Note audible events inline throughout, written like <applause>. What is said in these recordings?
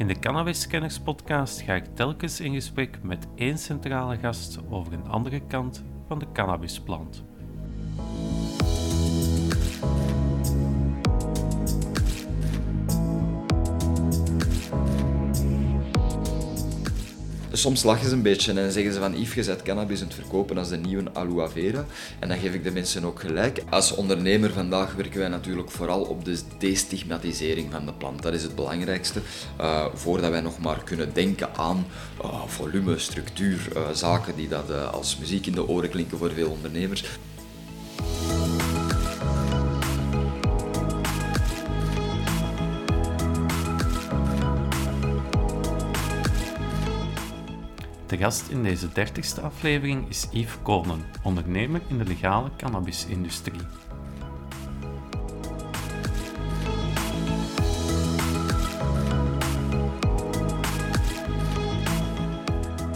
In de Cannabis Scanners podcast ga ik telkens in gesprek met één centrale gast over een andere kant van de cannabisplant. Soms lachen ze een beetje en zeggen ze van Yves, je zet cannabis aan het verkopen als de nieuwe aloe vera. En dan geef ik de mensen ook gelijk. Als ondernemer vandaag werken wij natuurlijk vooral op de destigmatisering van de plant. Dat is het belangrijkste. Uh, voordat wij nog maar kunnen denken aan uh, volume, structuur, uh, zaken die dat als muziek in de oren klinken voor veel ondernemers. Gast in deze 30ste aflevering is Yves Konen, ondernemer in de legale cannabisindustrie.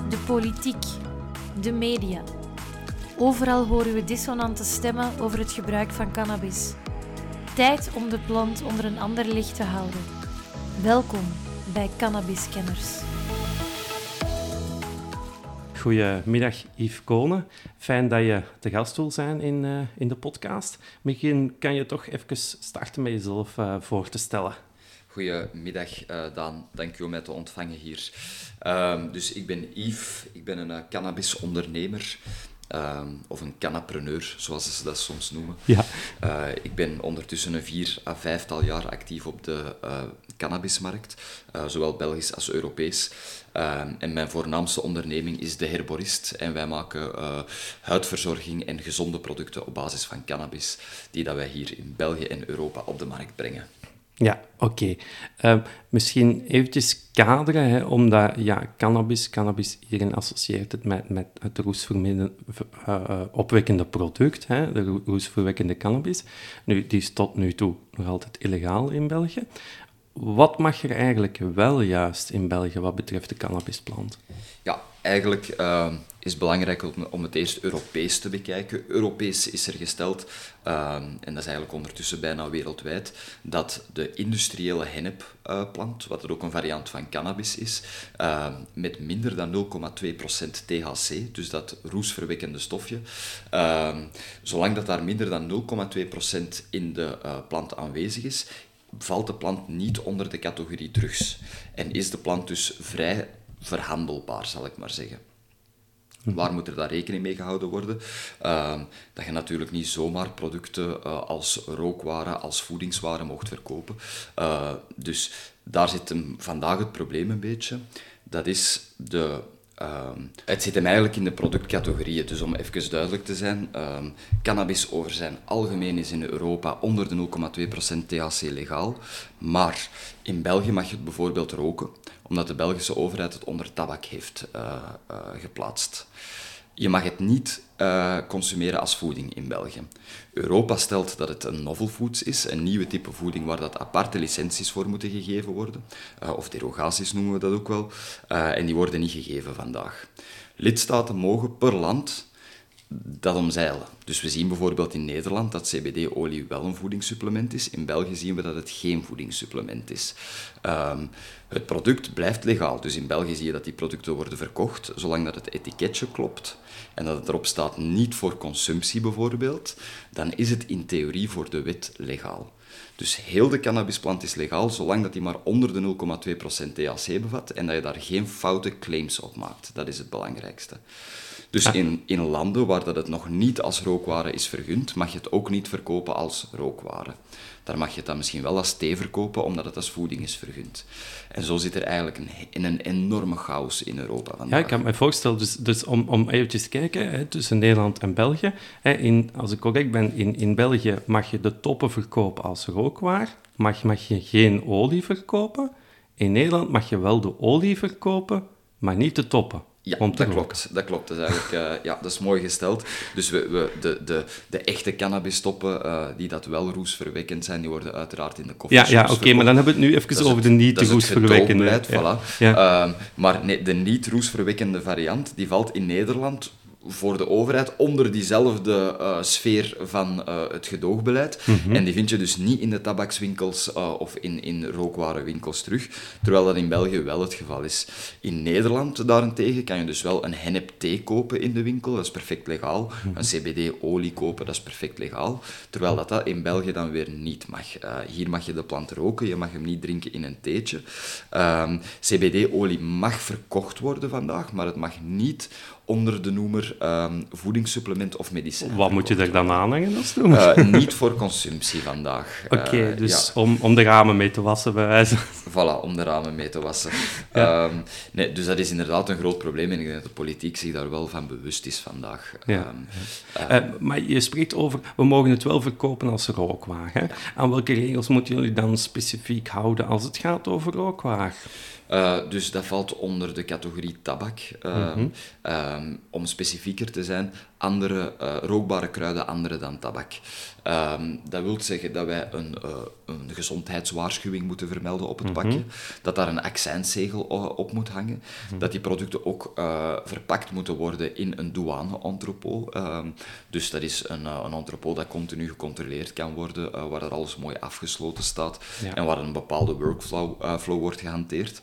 De politiek, de media. Overal horen we dissonante stemmen over het gebruik van cannabis. Tijd om de plant onder een ander licht te houden. Welkom bij Cannabiskenners. Goedemiddag Yves Konen. Fijn dat je te gast wil zijn in, uh, in de podcast. Misschien kan je toch even starten met jezelf uh, voor te stellen. Goedemiddag uh, Daan, dank je om mij te ontvangen hier. Uh, dus ik ben Yves, ik ben een cannabisondernemer. Um, of een cannapreneur, zoals ze dat soms noemen. Ja. Uh, ik ben ondertussen een vier à vijftal jaar actief op de uh, cannabismarkt, uh, zowel Belgisch als Europees. en mijn voornaamste onderneming is de Herborist. En wij maken huidverzorging en gezonde producten op basis van cannabis, die dat wij hier in België en Europa op de markt brengen. Ja, oké. Misschien eventjes kaderen, omdat ja, cannabis, cannabis hierin associeert het met, met het roesverwekkende uh, product, hè, de roesverwekkende cannabis. Nu, die is tot nu toe nog altijd illegaal in België. Wat mag er eigenlijk wel juist in België wat betreft de cannabisplant? Ja, eigenlijk uh, is het belangrijk om, het eerst Europees te bekijken. Europees is er gesteld, uh, en dat is eigenlijk ondertussen bijna wereldwijd, dat de industriële hennepplant, wat ook een variant van cannabis is, uh, met minder dan 0,2% THC, dus dat roesverwekkende stofje, zolang dat daar minder dan 0,2% in de plant aanwezig is, valt de plant niet onder de categorie drugs. En is de plant dus vrij verhandelbaar, zal ik maar zeggen. Waar moet er daar rekening mee gehouden worden? Uh, dat je natuurlijk niet zomaar producten uh, als rookwaren, als voedingswaren mocht verkopen. Uh, dus daar zit hem vandaag het probleem een beetje. Dat is de Uh, het zit hem eigenlijk in de productcategorieën. Dus om even duidelijk te zijn, uh, cannabis over zijn algemeen is in Europa onder de 0,2% THC legaal. Maar in België mag je het bijvoorbeeld roken, omdat de Belgische overheid het onder tabak heeft uh, geplaatst. Je mag het niet uh, consumeren als voeding in België. Europa stelt dat het een novel foods is, een nieuwe type voeding waar dat aparte licenties voor moeten gegeven worden. Uh, of derogaties noemen we dat ook wel. Uh, en die worden niet gegeven vandaag. Lidstaten mogen per land dat omzeilen. Dus we zien bijvoorbeeld in Nederland dat CBD-olie wel een voedingssupplement is. In België zien we dat het geen voedingssupplement is. Um, het product blijft legaal. Dus in België zie je dat die producten worden verkocht, zolang dat het etiketje klopt en dat het erop staat niet voor consumptie bijvoorbeeld, dan is het in theorie voor de wet legaal. Dus heel de cannabisplant is legaal, zolang dat die maar onder de 0,2% THC bevat en dat je daar geen foute claims op maakt. Dat is het belangrijkste. Dus in, in landen waar dat het nog niet als rookware is vergund, mag je het ook niet verkopen als rookware. Daar mag je het dan misschien wel als thee verkopen, omdat het als voeding is vergund. En zo zit er eigenlijk een, in een enorme chaos in Europa vandaag. Ja, ik kan me voorstellen, dus, dus om, om eventjes te kijken, hè, tussen Nederland en België. Hè, in, als ik correct ben, in, in België mag je de toppen verkopen als rookwaar, mag, mag je geen olie verkopen. In Nederland mag je wel de olie verkopen, maar niet de toppen. Ja, dat klopt. Dat klopt. Dat is eigenlijk uh, ja, dat is mooi gesteld. Dus we, we, de, de, de echte cannabisstoppen, uh, die dat wel roesverwekkend zijn, die worden uiteraard in de koffie. Ja, ja oké, maar dan hebben we het nu even over de niet-roesverwekkende. Ja. voilà. Ja. Uh, maar nee, de niet-roesverwekkende variant, die valt in Nederland voor de overheid onder diezelfde uh, sfeer van uh, het gedoogbeleid. Mhm. En die vind je dus niet in de tabakswinkels uh, of in, in rookwarenwinkels terug, terwijl dat in België wel het geval is. In Nederland daarentegen kan je dus wel een hennep-thee kopen in de winkel, dat is perfect legaal. Mhm. Een CBD-olie kopen, dat is perfect legaal. Terwijl dat, dat in België dan weer niet mag. hier mag je de plant roken, je mag hem niet drinken in een theetje. Ehm, CBD-olie mag verkocht worden vandaag, maar het mag niet onder de noemer um, voedingssupplement of medicijn. Wat moet je daar dan aanhangen als toen? Uh, niet voor consumptie vandaag. <laughs> Oké, okay, uh, dus ja. om, om de ramen mee te wassen, bij wijze <laughs> Voilà, om de ramen mee te wassen. Ja. Um, nee, dus dat is inderdaad een groot probleem en ik denk dat de politiek zich daar wel van bewust is vandaag. Ja. Um, uh, maar je spreekt over, we mogen het wel verkopen als rookwaar. Hè? Aan welke regels moeten jullie dan specifiek houden als het gaat over rookwaar? Uh, dus dat valt onder de categorie tabak. Uh, Mhm. um, om specifieker te zijn, andere uh, rookbare kruiden andere dan tabak. Um, dat wil zeggen dat wij een, uh, een gezondheidswaarschuwing moeten vermelden op het Mhm. pakje, dat daar een accijnszegel op moet hangen, Mhm. dat die producten ook uh, verpakt moeten worden in een douane-entrepot. Um, dus dat is een, een entrepot dat continu gecontroleerd kan worden, waar er alles mooi afgesloten staat Ja. en waar een bepaalde workflow flow wordt gehanteerd.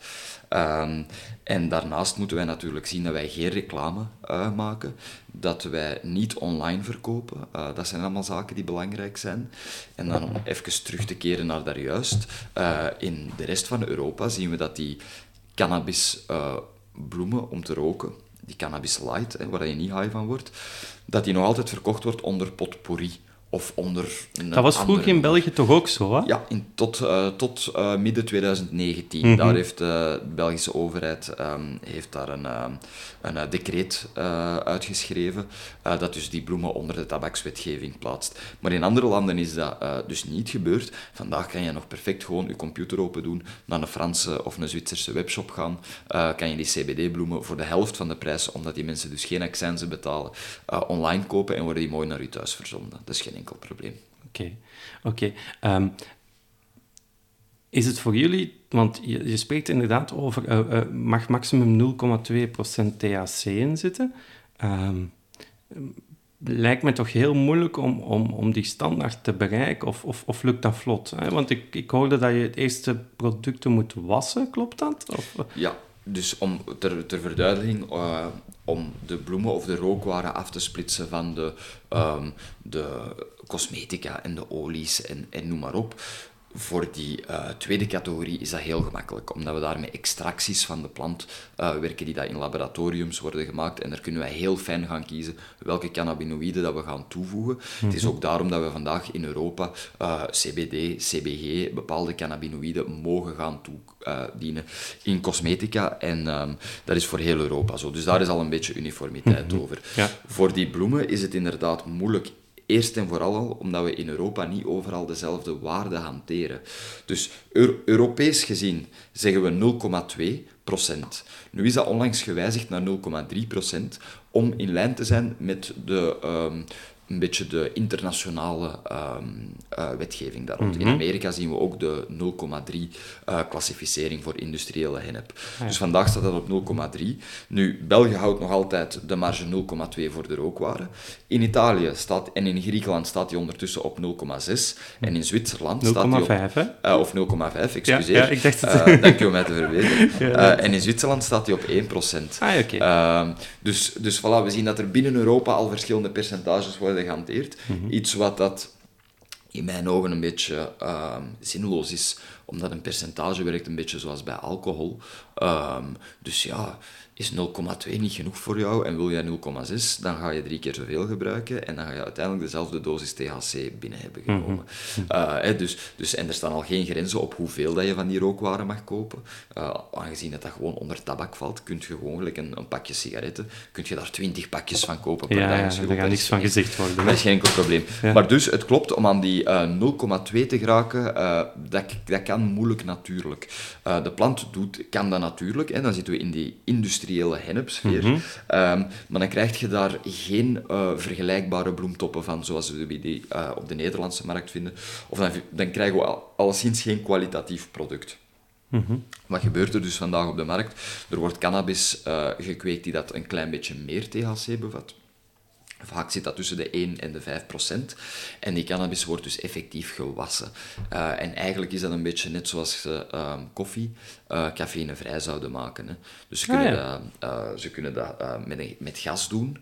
Um, en daarnaast moeten wij natuurlijk zien dat wij geen reclame uh, maken, dat wij niet online verkopen. Uh, dat zijn allemaal zaken die belangrijk zijn. En dan om even terug te keren naar daar juist. Uh, in de rest van Europa zien we dat die cannabisbloemen om te roken, die cannabis light, hè, waar je niet high van wordt, dat die nog altijd verkocht wordt onder potpourri of onder een Dat was vroeger in België toch ook zo, hè? ja, in, tot, uh, tot uh, midden 2019. Mhm. Daar heeft uh, de Belgische overheid um, heeft daar een, een decreet uitgeschreven dat dus die bloemen onder de tabakswetgeving plaatst. Maar in andere landen is dat dus niet gebeurd. Vandaag kan je nog perfect gewoon je computer open doen, naar een Franse of een Zwitserse webshop gaan, kan je die CBD-bloemen voor de helft van de prijs, omdat die mensen dus geen accijnzen betalen, online kopen en worden die mooi naar je thuis verzonden. Dat is geen enkel probleem. Oké, oké. Ehm, is het voor jullie, want je, je spreekt inderdaad over, uh, uh, mag maximum 0,2% THC in zitten. Ehm, lijkt me toch heel moeilijk om, om, om die standaard te bereiken, of, of, of lukt dat vlot? Hè? Want ik, ik hoorde dat je het eerste producten moet wassen, klopt dat? Of, Ja, dus om, ter, ter verduidelijking, uh, om de bloemen of de rookwaren af te splitsen van de, um, de cosmetica en de olies en, en noem maar op. Voor die uh, tweede categorie is dat heel gemakkelijk, omdat we daar met extracties van de plant uh, werken die dat in laboratoriums worden gemaakt en daar kunnen wij heel fijn gaan kiezen welke cannabinoïden dat we gaan toevoegen. Mhm. Het is ook daarom dat we vandaag in Europa uh, CBD, CBG, bepaalde cannabinoïden mogen gaan toedienen in cosmetica en um, dat is voor heel Europa zo. Dus daar is al een beetje uniformiteit Mhm. over. Ja. Voor die bloemen is het inderdaad moeilijk Eerst en vooral al omdat we in Europa niet overal dezelfde waarden hanteren. Dus Euro Europees gezien zeggen we 0,2 procent. Nu is dat onlangs gewijzigd naar 0,3 procent om in lijn te zijn met de, um, een beetje de internationale um, uh, wetgeving daar rond. Mhm. In Amerika zien we ook de 0,3 uh, klassificering voor industriële hennep. ja. Dus vandaag staat dat op 0,3. Nu, België houdt nog altijd de marge 0,2 voor de rookwaren. In Italië staat, en in Griekenland staat die ondertussen op 0,6. En in Zwitserland staat die op... 0,5, hè? Uh, of 0,5, excuseer. Ja, ja, ik dacht het. Dank u om mij te. Uh, <laughs> en in Zwitserland staat die op 1%. Ah, oké. Uh, dus, dus voilà, we zien dat er binnen Europa al verschillende percentages worden gehanteerd. Mhm. Iets wat dat in mijn ogen een beetje uh, zinloos is, omdat een percentage werkt een beetje zoals bij alcohol. Um, dus ja, is 0,2 niet genoeg voor jou en wil jij 0,6, dan ga je drie keer zoveel gebruiken en dan ga je uiteindelijk dezelfde dosis THC binnen hebben genomen. Mhm. Uh, hè, dus, dus, en er staan al geen grenzen op hoeveel dat je van die rookwaren mag kopen. Uh, aangezien dat dat gewoon onder tabak valt, kun je gewoon gelijk een, een pakje sigaretten, kun je daar 20 pakjes van kopen per Ja, dag. ja, Dus daar gaat niks van gezegd worden. <laughs> dat is geen enkel probleem. Ja. Maar dus, het klopt, om aan die eh, 0,2 te geraken, eh, dat, dat kan moeilijk natuurlijk. Eh, de plant doet, kan dat natuurlijk, en dan zitten we in die industriële hennepsfeer. Mhm. Ehm, maar dan krijg je daar geen eh, vergelijkbare bloemtoppen van, zoals we die eh, op de Nederlandse markt vinden. Of dan, dan krijgen we al, alleszins geen kwalitatief product. Mhm. Wat gebeurt er dus vandaag op de markt? Er wordt cannabis eh, gekweekt die dat een klein beetje meer THC bevat. Vaak zit dat tussen de 1 en de 5 procent. En die cannabis wordt dus effectief gewassen. Uh, en eigenlijk is dat een beetje net zoals uh, koffie uh, cafeïnevrij zouden maken. Hè. Dus ze kunnen, ah, ja. dat, ze kunnen dat met, een, met gas doen.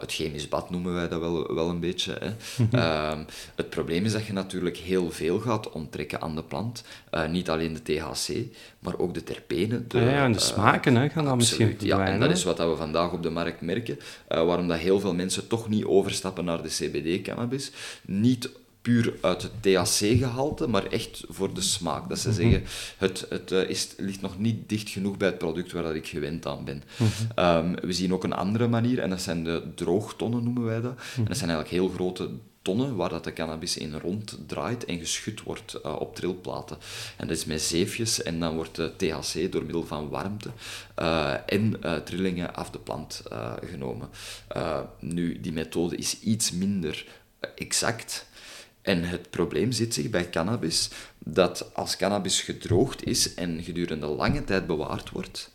het chemisch bad noemen wij dat wel, wel een beetje. Hè. Mhm. Ehm, het probleem is dat je natuurlijk heel veel gaat onttrekken aan de plant. niet alleen de THC, maar ook de terpenen. De, ah, ja, en de smaken hè, gaan dan misschien Ja, en dat is wat we vandaag op de markt merken. waarom dat heel veel mensen toch niet overstappen naar de CBD-cannabis. Niet puur uit het THC-gehalte, maar echt voor de smaak. Dat ze mhm. zeggen, het, het uh, is, ligt nog niet dicht genoeg bij het product waar dat ik gewend aan ben. Mhm. Ehm, we zien ook een andere manier, en dat zijn de droogtonnen, noemen wij dat. En dat zijn eigenlijk heel grote tonnen waar dat de cannabis in ronddraait en geschud wordt uh, op trilplaten. En dat is met zeefjes en dan wordt de THC door middel van warmte uh, en uh, trillingen af de plant genomen. nu, die methode is iets minder exact. En het probleem zit zich bij cannabis dat als cannabis gedroogd is en gedurende lange tijd bewaard wordt,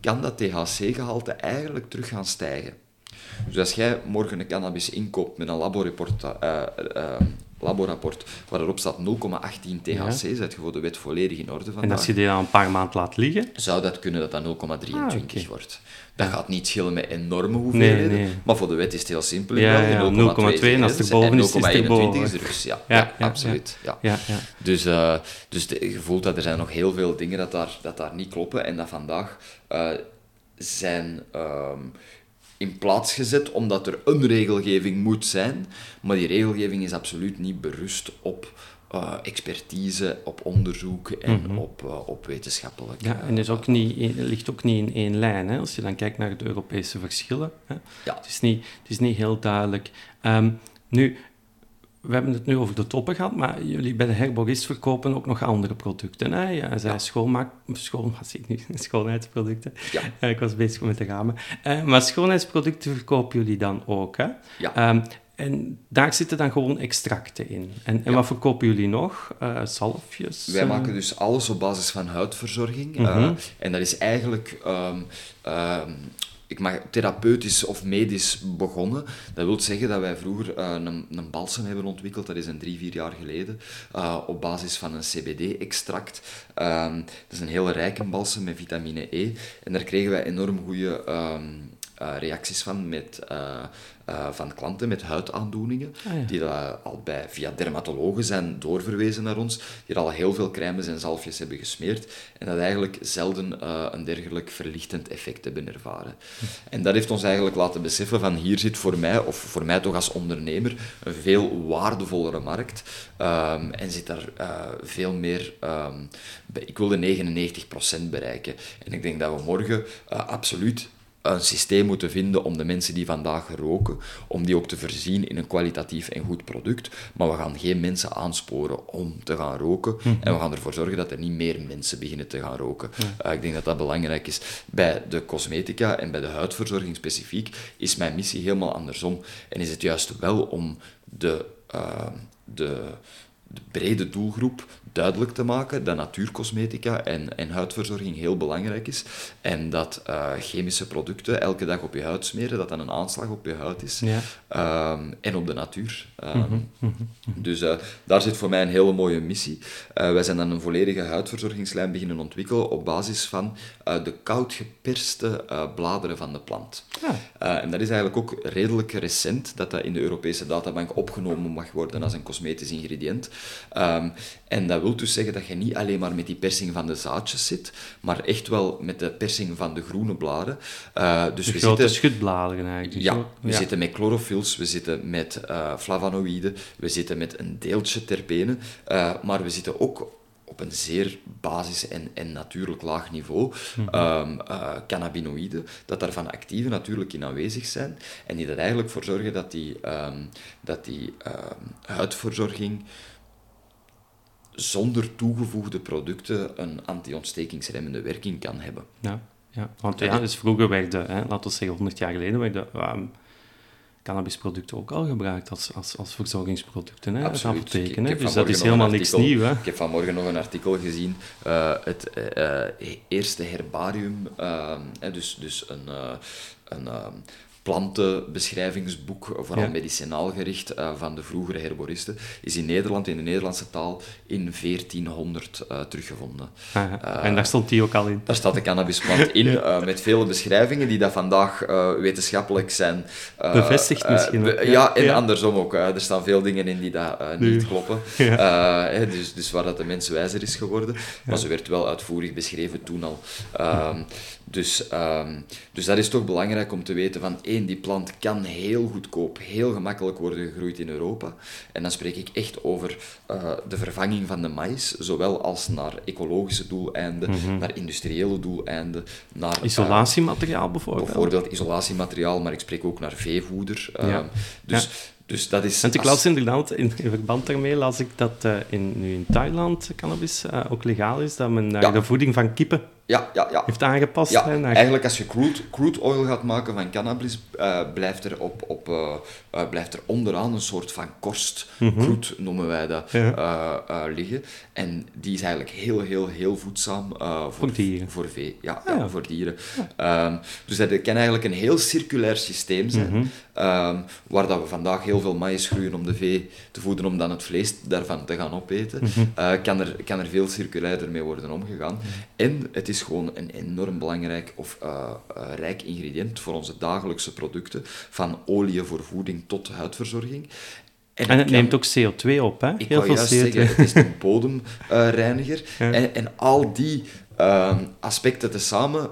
kan dat THC-gehalte eigenlijk terug gaan stijgen. Dus als jij morgen een cannabis inkoopt met een laborapport, uh, uh, laborapport waar erop staat 0,18 THC, ja. zet je voor de wet volledig in orde vandaag. En als je die dan een paar maanden laat liggen? Zou dat kunnen dat dat 0,23 ah, wordt. Dat gaat niet schillen met enorme hoeveelheden, nee, nee. maar voor de wet is het heel simpel. Ja, ja 0,2 en als het erboven is, is het erboven. is er dus, ja, ja, ja absoluut. Ja. Ja. Dus, uh, dus de, je voelt dat er zijn nog heel veel dingen dat daar, dat daar niet kloppen en dat vandaag uh, zijn... Um, in plaats gezet omdat er een regelgeving moet zijn, maar die regelgeving is absoluut niet berust op uh, expertise, op onderzoek en mm -hmm. op, uh, op wetenschappelijk. Ja, en is ook niet, ligt ook niet in één lijn. Hè? Als je dan kijkt naar de Europese verschillen. Hè? Ja. Het, is niet, het is niet heel duidelijk. Um, nu, we hebben het nu over de toppen gehad, maar jullie bij de herborist verkopen ook nog andere producten. Hè? Ja, zij ja. schoonmaak, schoon, <laughs> niet, schoonheidsproducten. Ja. Ik was bezig met de ramen. Maar schoonheidsproducten verkopen jullie dan ook. Hè? Ja. Um, en daar zitten dan gewoon extracten in. En, en wat verkopen jullie nog? Uh, zalfjes? Wij maken dus alles op basis van huidverzorging. Mm -hmm. en dat is eigenlijk um, um, ik mag therapeutisch of medisch begonnen. Dat wil zeggen dat wij vroeger uh, een, een balsem hebben ontwikkeld, dat is een drie, vier jaar geleden, uh, op basis van een CBD-extract. Uh, dat is een hele rijke balsem met vitamine E. En daar kregen wij enorm goede um, reacties van met uh, van klanten met huidaandoeningen, ah, ja. die dat al bij, via dermatologen zijn doorverwezen naar ons, die al heel veel crèmes en zalfjes hebben gesmeerd en dat eigenlijk zelden uh, een dergelijk verlichtend effect hebben ervaren. Hm. En dat heeft ons eigenlijk laten beseffen van hier zit voor mij, of voor mij toch als ondernemer, een veel waardevollere markt um, en zit daar uh, veel meer... Um, ik wil de 99% bereiken. En ik denk dat we morgen absoluut een systeem moeten vinden om de mensen die vandaag roken, om die ook te voorzien in een kwalitatief en goed product. Maar we gaan geen mensen aansporen om te gaan roken. Mhm. En we gaan ervoor zorgen dat er niet meer mensen beginnen te gaan roken. Uh, ik denk dat dat belangrijk is. Bij de cosmetica en bij de huidverzorging specifiek is mijn missie helemaal andersom. En is het juist wel om de, uh, de, de brede doelgroep duidelijk te maken dat natuurcosmetica en, en huidverzorging heel belangrijk is. En dat uh, chemische producten elke dag op je huid smeren, dat dat een aanslag op je huid is. Ja. Um, en op de natuur. Um, mm -hmm. Dus uh, daar zit voor mij een hele mooie missie. Uh, wij zijn dan een volledige huidverzorgingslijn beginnen ontwikkelen op basis van de koud geperste bladeren van de plant. Ja. en dat is eigenlijk ook redelijk recent dat dat in de Europese databank opgenomen mag worden als een cosmetisch ingrediënt. Um, en dat wil dus zeggen dat je niet alleen maar met die persing van de zaadjes zit, maar echt wel met de persing van de groene bladen. Uh, dus de we zitten, schutbladeren eigenlijk. Dus ja, we zitten met chlorophylls, we zitten met uh, flavonoïden, we zitten met een deeltje terpenen, uh, maar we zitten ook op een zeer basis en, en natuurlijk laag niveau, mm -hmm. um, cannabinoïden, dat daarvan actieve natuurlijk in aanwezig zijn en die er eigenlijk voor zorgen dat die, um, dat die um, huidverzorging zonder toegevoegde producten een anti-ontstekingsremmende werking kan hebben. Ja, ja. want ja, dus vroeger werden, hè, laten we zeggen 100 jaar geleden, werden um, cannabisproducten ook al gebruikt als, als, als verzorgingsproducten. Hè, Absoluut. Dus dat is helemaal niks nieuws. Hè? Ik heb vanmorgen nog een artikel gezien, uh, het uh, eerste herbarium, uh, dus, dus een, een plantenbeschrijvingsboek, vooral Ja. medicinaal gericht, eh, van de vroegere herboristen, is in Nederland, in de Nederlandse taal, in 1400 eh, teruggevonden. Ah, ja. en daar stond die ook al in. Daar staat de cannabisplant <laughs> in, eh, met vele beschrijvingen die dat vandaag eh, wetenschappelijk zijn... eh, Bevestigd eh, misschien be- ja. ja, en Ja. andersom ook. eh. er staan veel dingen in die dat, eh, niet kloppen. Ja. Eh, hè, dus, dus waar dat de mens wijzer is geworden. Maar ze werd wel uitvoerig beschreven toen al. Dus, ehm, dus dat is toch belangrijk om te weten van één, die plant kan heel goedkoop, heel gemakkelijk worden gegroeid in Europa. En dan spreek ik echt over eh, de vervanging van de maïs, zowel als naar ecologische doeleinden, naar industriële doeleinden, naar eh, Isolatiemateriaal bijvoorbeeld. bijvoorbeeld isolatiemateriaal, maar ik spreek ook naar veevoeder. Ehm, Ja. Dus, Ja. dus dat is... Want ik las inderdaad, in, in verband daarmee las ik dat eh, in, nu in Thailand cannabis ook legaal is, dat men Ja. de voeding van kippen Ja, ja, ja. heeft aangepast. Ja, hè, naar- eigenlijk als je crude, crude oil gaat maken van cannabis, eh, blijft, er op, op, eh, eh, blijft er onderaan een soort van korst, crude noemen wij dat, Mhm. Ja. liggen. En die is eigenlijk heel, heel, heel voedzaam voor, Voor dieren. Voor vee, ja, Ah, ja, ja. voor dieren. Ehm, dus dat kan eigenlijk een heel circulair systeem zijn, Mhm. Ehm, waar dat we vandaag heel veel maïs groeien om de vee te voeden, om dan het vlees daarvan te gaan opeten, Mhm. eh, kan, er, kan er veel circulairder mee worden omgegaan. En het is gewoon een enorm belangrijk of eh, eh, rijk ingrediënt voor onze dagelijkse producten, van olie voor voeding tot huidverzorging. en het kan- neemt ook CO2 op, hè? ik Heel veel juist CO2. zeggen, het is een bodemreiniger. <laughs> Ja. en, en al die ehm, aspecten tezamen...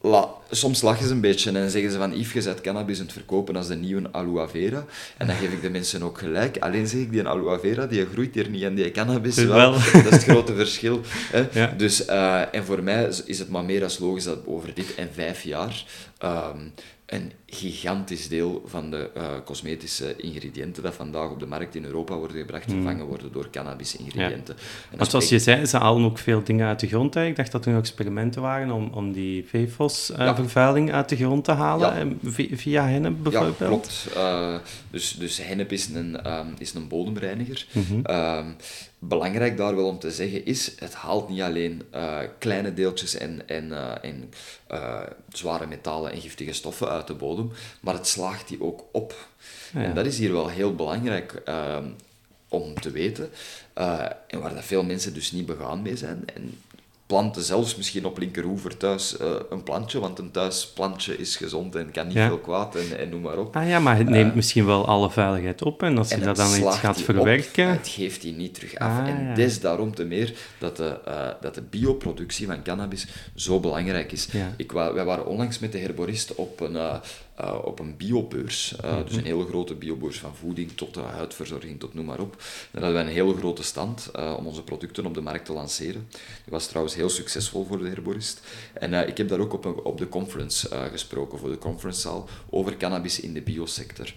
La, soms lachen ze een beetje en zeggen ze van Yves, je zet cannabis aan het verkopen als de nieuwe aloe vera. En dan geef ik de mensen ook gelijk. Alleen zeg ik, die aloe vera, die groeit hier niet en die cannabis wel. <laughs> Dat is het grote verschil. Hè? Ja. Dus, eh, en voor mij is het maar meer als logisch dat over dit en vijf jaar ehm, een gigantisch deel van de eh, cosmetische ingrediënten dat vandaag op de markt in Europa worden gebracht, vervangen worden door cannabis-ingrediënten. En dan Want zoals je zei, ze halen ook veel dingen uit de grond. Ik dacht dat er nog experimenten waren om, om die PFOS-vervuiling uit de grond te halen, Ja. eh, vi- via hennep Ja, bijvoorbeeld. klopt. Eh, dus, dus hennep is een, ehm, is een bodemreiniger. Mhm. Ehm, belangrijk daar wel om te zeggen is, het haalt niet alleen eh, kleine deeltjes en, en, eh, en eh, zware metalen en giftige stoffen uit de bodem, maar het slaagt die ook op. Ja. En dat is hier wel heel belangrijk om te weten. En waar dat veel mensen dus niet begaan mee zijn. En planten zelfs misschien op linkeroever thuis eh, een plantje, want een thuisplantje is gezond en kan niet Ja. veel kwaad en, en noem maar op. Ah ja, maar het neemt misschien wel alle veiligheid op. En als je En dat het dan iets gaat verwerken... Op, het geeft die niet terug af. Ah, en ja. des daarom te meer dat de, eh, dat de bioproductie van cannabis zo belangrijk is. Ja. Ik, wij waren onlangs met de herborist op een, eh, eh, op een biobeurs. Eh, Dus een Mhm. hele grote biobeurs van voeding tot uh, huidverzorging, tot noem maar op. Dan hadden wij een hele grote stand eh, om onze producten op de markt te lanceren. Die was trouwens heel succesvol voor de herborist. En eh, ik heb daar ook op, een- op de conference eh, gesproken, voor de conferencezaal, over cannabis in de biosector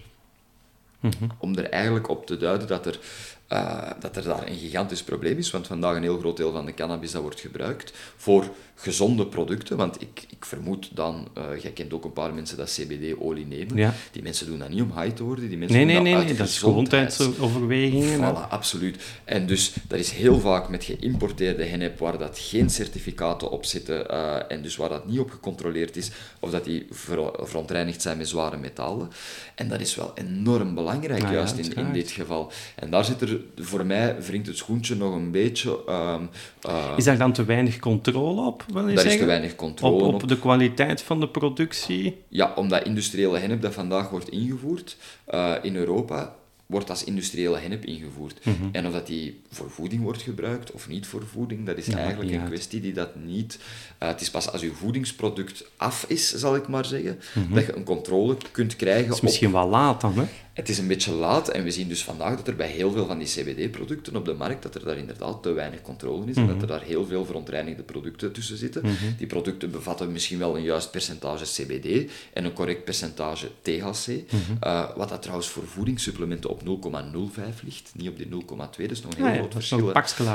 om er eigenlijk op te duiden dat er, eh, dat er daar een gigantisch probleem is. Want vandaag een heel groot deel van de cannabis dat wordt gebruikt voor gezonde producten. Want ik, ik vermoed dan, eh jij kent ook een paar mensen dat CBD-olie nemen. Ja. Die mensen doen dat niet om high te worden. Die mensen Nee, doen nee, nee, uit nee, dat is gezondheids- gezondheidsoverwegingen. hè. Voilà, absoluut. En dus dat is heel vaak met geïmporteerde hennep waar dat geen certificaten op zitten eh, en dus waar dat niet op gecontroleerd is of dat die ver- verontreinigd zijn met zware metalen. En dat is wel enorm belangrijk, ja, juist in, in dit geval. En daar zit er, voor mij wringt het schoentje nog een beetje... ehm, eh, Is daar dan te weinig controle op, wil je daar is zeggen? te weinig controle op, op. op de kwaliteit van de productie? Ja, omdat industriële hennep dat vandaag wordt ingevoerd eh, in Europa, wordt als industriële hennep ingevoerd. Mhm. En of dat die voor voeding wordt gebruikt of niet voor voeding, dat is eigenlijk een kwestie die dat niet... eh, het is pas als uw voedingsproduct af is, zal ik maar zeggen, dat je een controle kunt krijgen Dat Mhm. is op misschien wel laat dan, hè? Het is een beetje laat en we zien dus vandaag dat er bij heel veel van die CBD-producten op de markt, dat er daar inderdaad te weinig controle is en Mhm. dat er daar heel veel verontreinigde producten tussen zitten. Die producten bevatten misschien wel een juist percentage CBD en een correct percentage THC, Mhm. eh, wat dat trouwens voor voedingssupplementen op 0,05 ligt, niet op die 0,2, dat is nog een heel Ah groot dat is verschil.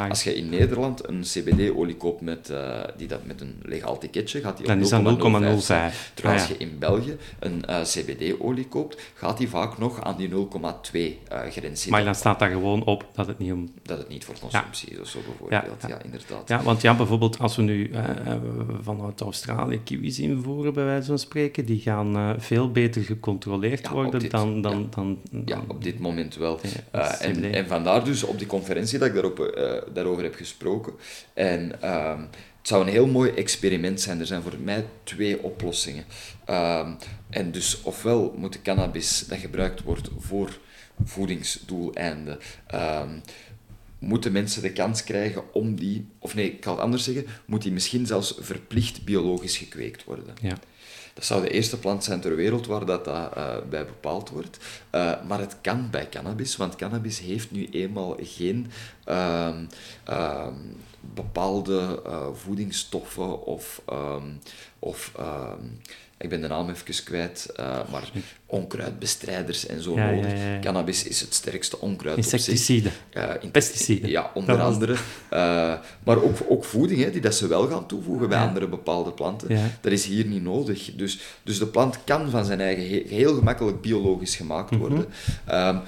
Als je in Nederland een CBD-olie koopt met, eh, die dat met een legaal ticketje, gaat die op is dat 0,05 zijn. 0,05. Terwijl Ah, als ja. je in België een eh, CBD-olie koopt, gaat die vaak nog aan aan die 0,2 uh, grens Maar dan staat daar gewoon op dat het niet om... Dat het niet voor consumptie is of zo bijvoorbeeld. Ja, inderdaad. Ja, want ja, bijvoorbeeld als we nu uh, vanuit Australië kiwis invoeren, bij wijze van spreken, die gaan uh, veel beter gecontroleerd worden dan, dan, dan, Ja, op dit moment wel. en, en vandaar dus op die conferentie dat ik daarop, daarover heb gesproken. En... Ehm, het zou een heel mooi experiment zijn. Er zijn voor mij twee oplossingen. Ehm, en dus ofwel moet de cannabis dat gebruikt wordt voor voedingsdoeleinden, um, moeten mensen de kans krijgen om die, of nee, ik kan het anders zeggen, moet die misschien zelfs verplicht biologisch gekweekt worden. Ja. Dat zou de eerste plant zijn ter wereld waar dat, dat uh, bij bepaald wordt. Uh, maar het kan bij cannabis, want cannabis heeft nu eenmaal geen uh, bepaalde uh, voedingsstoffen of, um, of um, ik ben de naam even kwijt, uh, maar onkruidbestrijders en zo ja, nodig. Ja, ja, Cannabis is het sterkste onkruid Insecticiden. Uh, Pesticiden. Ja, onder andere. Uh, maar ook, ook voeding, hè, die dat ze wel gaan toevoegen bij andere bepaalde planten. Dat is hier niet nodig. Dus, dus de plant kan van zijn eigen he heel gemakkelijk biologisch gemaakt worden. Mm -hmm. um,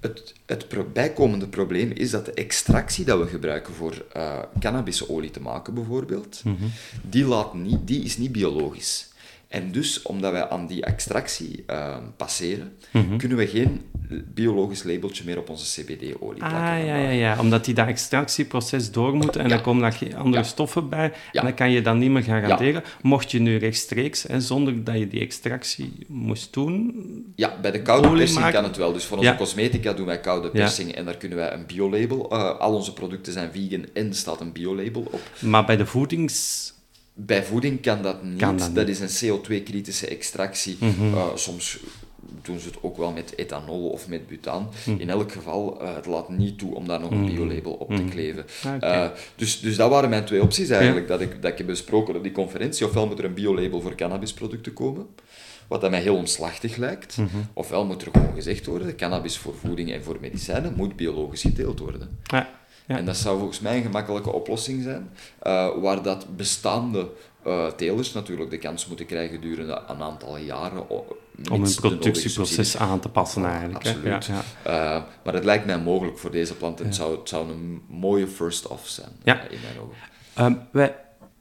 het, het bijkomende probleem is dat de extractie dat we gebruiken voor uh, cannabisolie te maken, bijvoorbeeld, mm -hmm. die, laat niet, die is niet biologisch. En dus, omdat wij aan die extractie uh, passeren, Mhm. mm -hmm. kunnen we geen biologisch labeltje meer op onze CBD-olie ah, plakken. ja, ja, ja, omdat die dat extractieproces door moet en ja. dan komen daar geen andere ja. stoffen bij en dan kan je dat niet meer garanderen. Mocht je nu rechtstreeks, hè, zonder dat je die extractie moest doen... Ja, bij de koude persing maken. kan het wel. Dus voor onze cosmetica doen wij koude persing en daar kunnen wij een biolabel... Uh, al onze producten zijn vegan en staat een biolabel op. Maar bij de voedings... Bij voeding kan dat niet. Kan dat, dat, is een CO2-kritische extractie. Mm -hmm. uh, soms doen ze het ook wel met ethanol of met butaan. Mhm. Mm. In elk geval, uh, het laat niet toe om daar nog een Mhm. biolabel op te kleven. Ah, okay. uh, dus, dus dat waren mijn twee opties eigenlijk, ja. dat, ik, dat ik heb besproken op die conferentie. Ofwel moet er een biolabel voor cannabisproducten komen, wat dat mij heel omslachtig lijkt. Mm -hmm. Ofwel moet er gewoon gezegd worden, cannabis voor voeding en voor medicijnen moet biologisch geteeld worden. Ja. Ja. En dat zou volgens mij een gemakkelijke oplossing zijn, uh, waar dat bestaande uh, telers natuurlijk de kans moeten krijgen gedurende een aantal jaren om hun productieproces aan te passen eigenlijk. Absoluut. Ja, ja. Uh, maar het lijkt mij mogelijk voor deze plant. Het, zou, het zou een mooie first-off zijn, ja. in mijn ogen. Um, wij,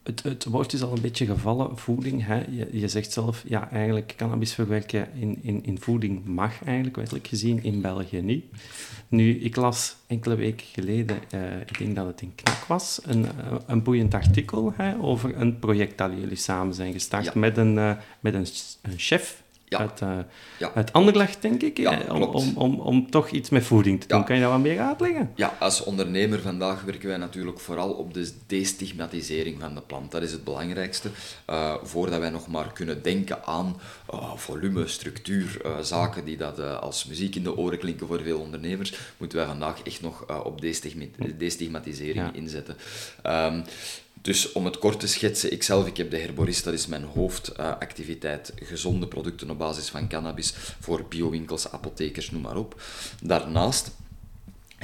het, het, woord is al een beetje gevallen, voeding. Hè? Je, je, zegt zelf, ja, eigenlijk cannabis verwerken in, in, in voeding mag eigenlijk, wettelijk gezien, in België niet. Nu, ik las enkele weken geleden, uh, ik denk dat het in Knak was, een, uh, een boeiend artikel hè, over een project dat jullie samen zijn gestart ja. met, een, uh, met een, een chef ja. uit, uh, ja. uit Anderlecht, denk ik, ja, om, om, om, om, toch iets met voeding te doen. Kan je dat wat meer uitleggen? Ja, als ondernemer vandaag werken wij natuurlijk vooral op de destigmatisering van de plant. Dat is het belangrijkste. Uh, voordat wij nog maar kunnen denken aan uh, volume, structuur, zaken die dat als muziek in de oren klinken voor veel ondernemers, moeten wij vandaag echt nog op destigmatisering inzetten. Um, dus om het kort te schetsen, ikzelf, ik heb de herborist, dat is mijn hoofdactiviteit, uh, gezonde producten op basis van cannabis voor biowinkels, apothekers, noem maar op. Daarnaast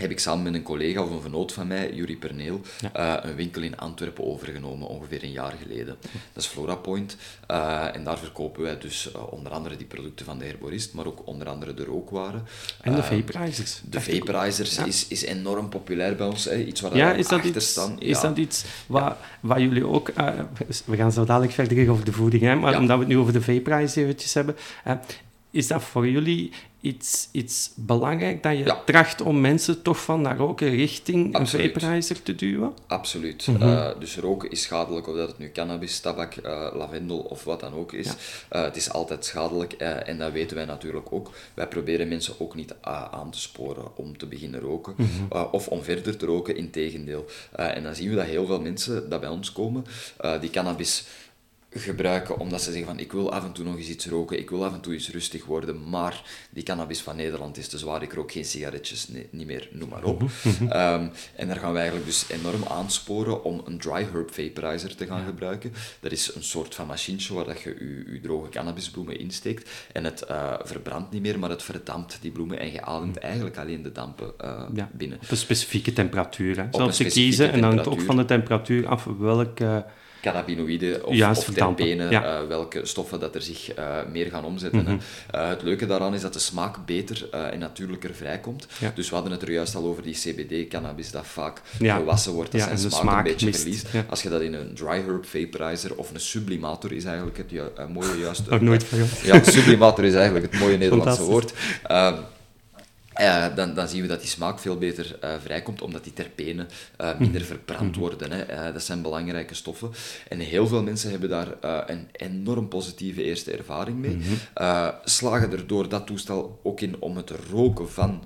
heb ik samen met een collega of een vernoot van mij, Jurie Perneel, ja. uh, een winkel in Antwerpen overgenomen, ongeveer een jaar geleden. Dat is Flora Point. Uh, en daar verkopen wij dus uh, onder andere die producten van de herborist, maar ook onder andere de rookwaren. En de vaporizers. De vaporizers ja. is, is enorm populair bij ons. Hè. Iets waar ja, we is dat achter iets, staan. Is dat iets waar, waar jullie ook... we gaan zo dadelijk verder over de voeding, hè, maar omdat we het nu over de vaporizers eventjes hebben... is dat voor jullie iets, iets belangrijk dat je ja. tracht om mensen toch van naar roken richting Absoluut. een vaporizer te duwen? Absoluut. Mhm. Uh, dus roken is schadelijk, of dat het nu cannabis, tabak, uh, lavendel of wat dan ook is. Ja. Uh, het is altijd schadelijk en dat weten wij natuurlijk ook. Wij proberen mensen ook niet aan te sporen om te beginnen roken Mhm. of om verder te roken, in tegendeel. Uh, en dan zien we dat heel veel mensen dat bij ons komen, die cannabis gebruiken omdat ze zeggen van ik wil af en toe nog eens iets roken, ik wil af en toe eens rustig worden, maar die cannabis van Nederland is te zwaar, ik rook geen sigaretjes, nee, niet meer, noem maar op. Mhm. um, en daar gaan we eigenlijk dus enorm aansporen om een dry herb vaporizer te gaan ja. gebruiken. Dat is een soort van machientje waar dat je je, je droge cannabisbloemen insteekt en het uh, verbrandt niet meer, maar het verdampt die bloemen en je ademt eigenlijk alleen de dampen uh, ja. binnen. Op een specifieke temperatuur, hè. Zelfs te kiezen en dan ook van de temperatuur af welke cannabinoïden of, Juist, of verdampen, terpenen, ja. eh, welke stoffen dat er zich eh, meer gaan omzetten. Mhm. Eh, het leuke daaraan is dat de smaak beter en natuurlijker vrijkomt. Ja. Dus we hadden het er juist al over die CBD-cannabis, dat vaak Ja. gewassen wordt, dat zijn smaak, een beetje mist. verliest. Als je dat in een dry herb vaporizer of een sublimator is eigenlijk het mooie juiste... Nog nooit van. Ja, sublimator is eigenlijk het mooie Nederlandse woord. Eh, dan, dan zien we dat die smaak veel beter eh, vrijkomt, omdat die terpenen eh, Mhm. minder verbrand worden. Hè. Dat zijn belangrijke stoffen. En heel veel mensen hebben daar een enorm positieve eerste ervaring mee. Mhm. Slagen er door dat toestel ook in om het roken van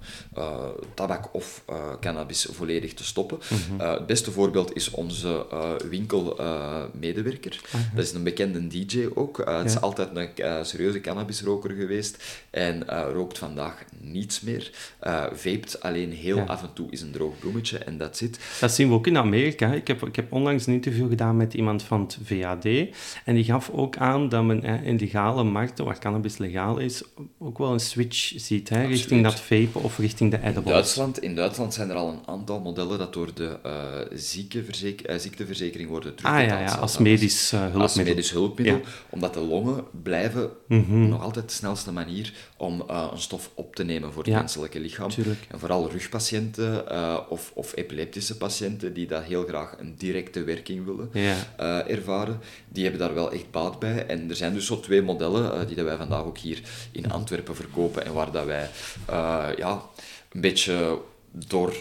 tabak of cannabis volledig te stoppen. Mhm. Het beste voorbeeld is onze winkelmedewerker. Dat is een bekende DJ ook. Het is altijd een serieuze cannabisroker geweest en rookt vandaag niets meer. Vapet alleen heel Ja. af en toe is een droog bloemetje en dat zit. Dat zien we ook in Amerika. Ik heb, ik heb onlangs een interview gedaan met iemand van het VAD. En die gaf ook aan dat men hè, in legale markten, waar cannabis legaal is, ook wel een switch ziet. Hè, richting dat vapen of richting de In edibles. Duitsland, in Duitsland zijn er al een aantal modellen dat door de eh, eh, ziekteverzekering worden Ah terugbetaald. ja, ja als is- medisch hulpmiddel. Als medisch hulpmiddel, Ja. Mhm. omdat de longen blijven nog altijd de snelste manier om een stof op te nemen voor het Ja, menselijke lichaam. tuurlijk. En vooral rugpatiënten eh, of, of epileptische patiënten die dat heel graag een directe werking willen Ja. eh, ervaren, die hebben daar wel echt baat bij. En er zijn dus zo twee modellen eh, die dat wij vandaag ook hier in Antwerpen verkopen en waar dat wij ja, een beetje door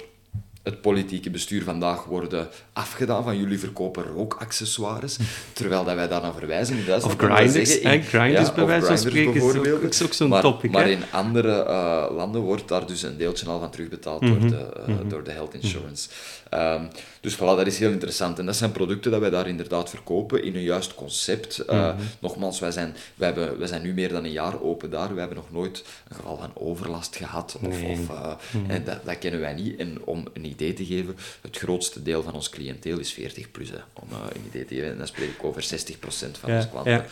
het politieke bestuur vandaag worden afgedaan van jullie verkopen rookaccessoires, terwijl dat wij daar naar verwijzen in. Of grinders, zeggen, hè, grinders bij wijze van spreken is ook- bijvoorbeeld. is ook zo'n maar, topic, Maar hè? in andere eh, landen wordt daar dus een deeltje al van terugbetaald Mhm. door, de, eh, door de health insurance. Ehm, dus voilà, dat is heel interessant. En dat zijn producten dat wij daar inderdaad verkopen in een juist concept. Eh, Mhm. Nogmaals, wij zijn, wij, hebben, wij zijn nu meer dan een jaar open daar. We hebben nog nooit een geval van overlast gehad. Of, Nee. of, En dat, dat kennen wij niet. En om een idee te geven, het grootste deel van ons cliënteel is 40 plus. Hè, om eh, een idee te geven. En dan spreek ik over 60% van Ja, onze klanten. ja.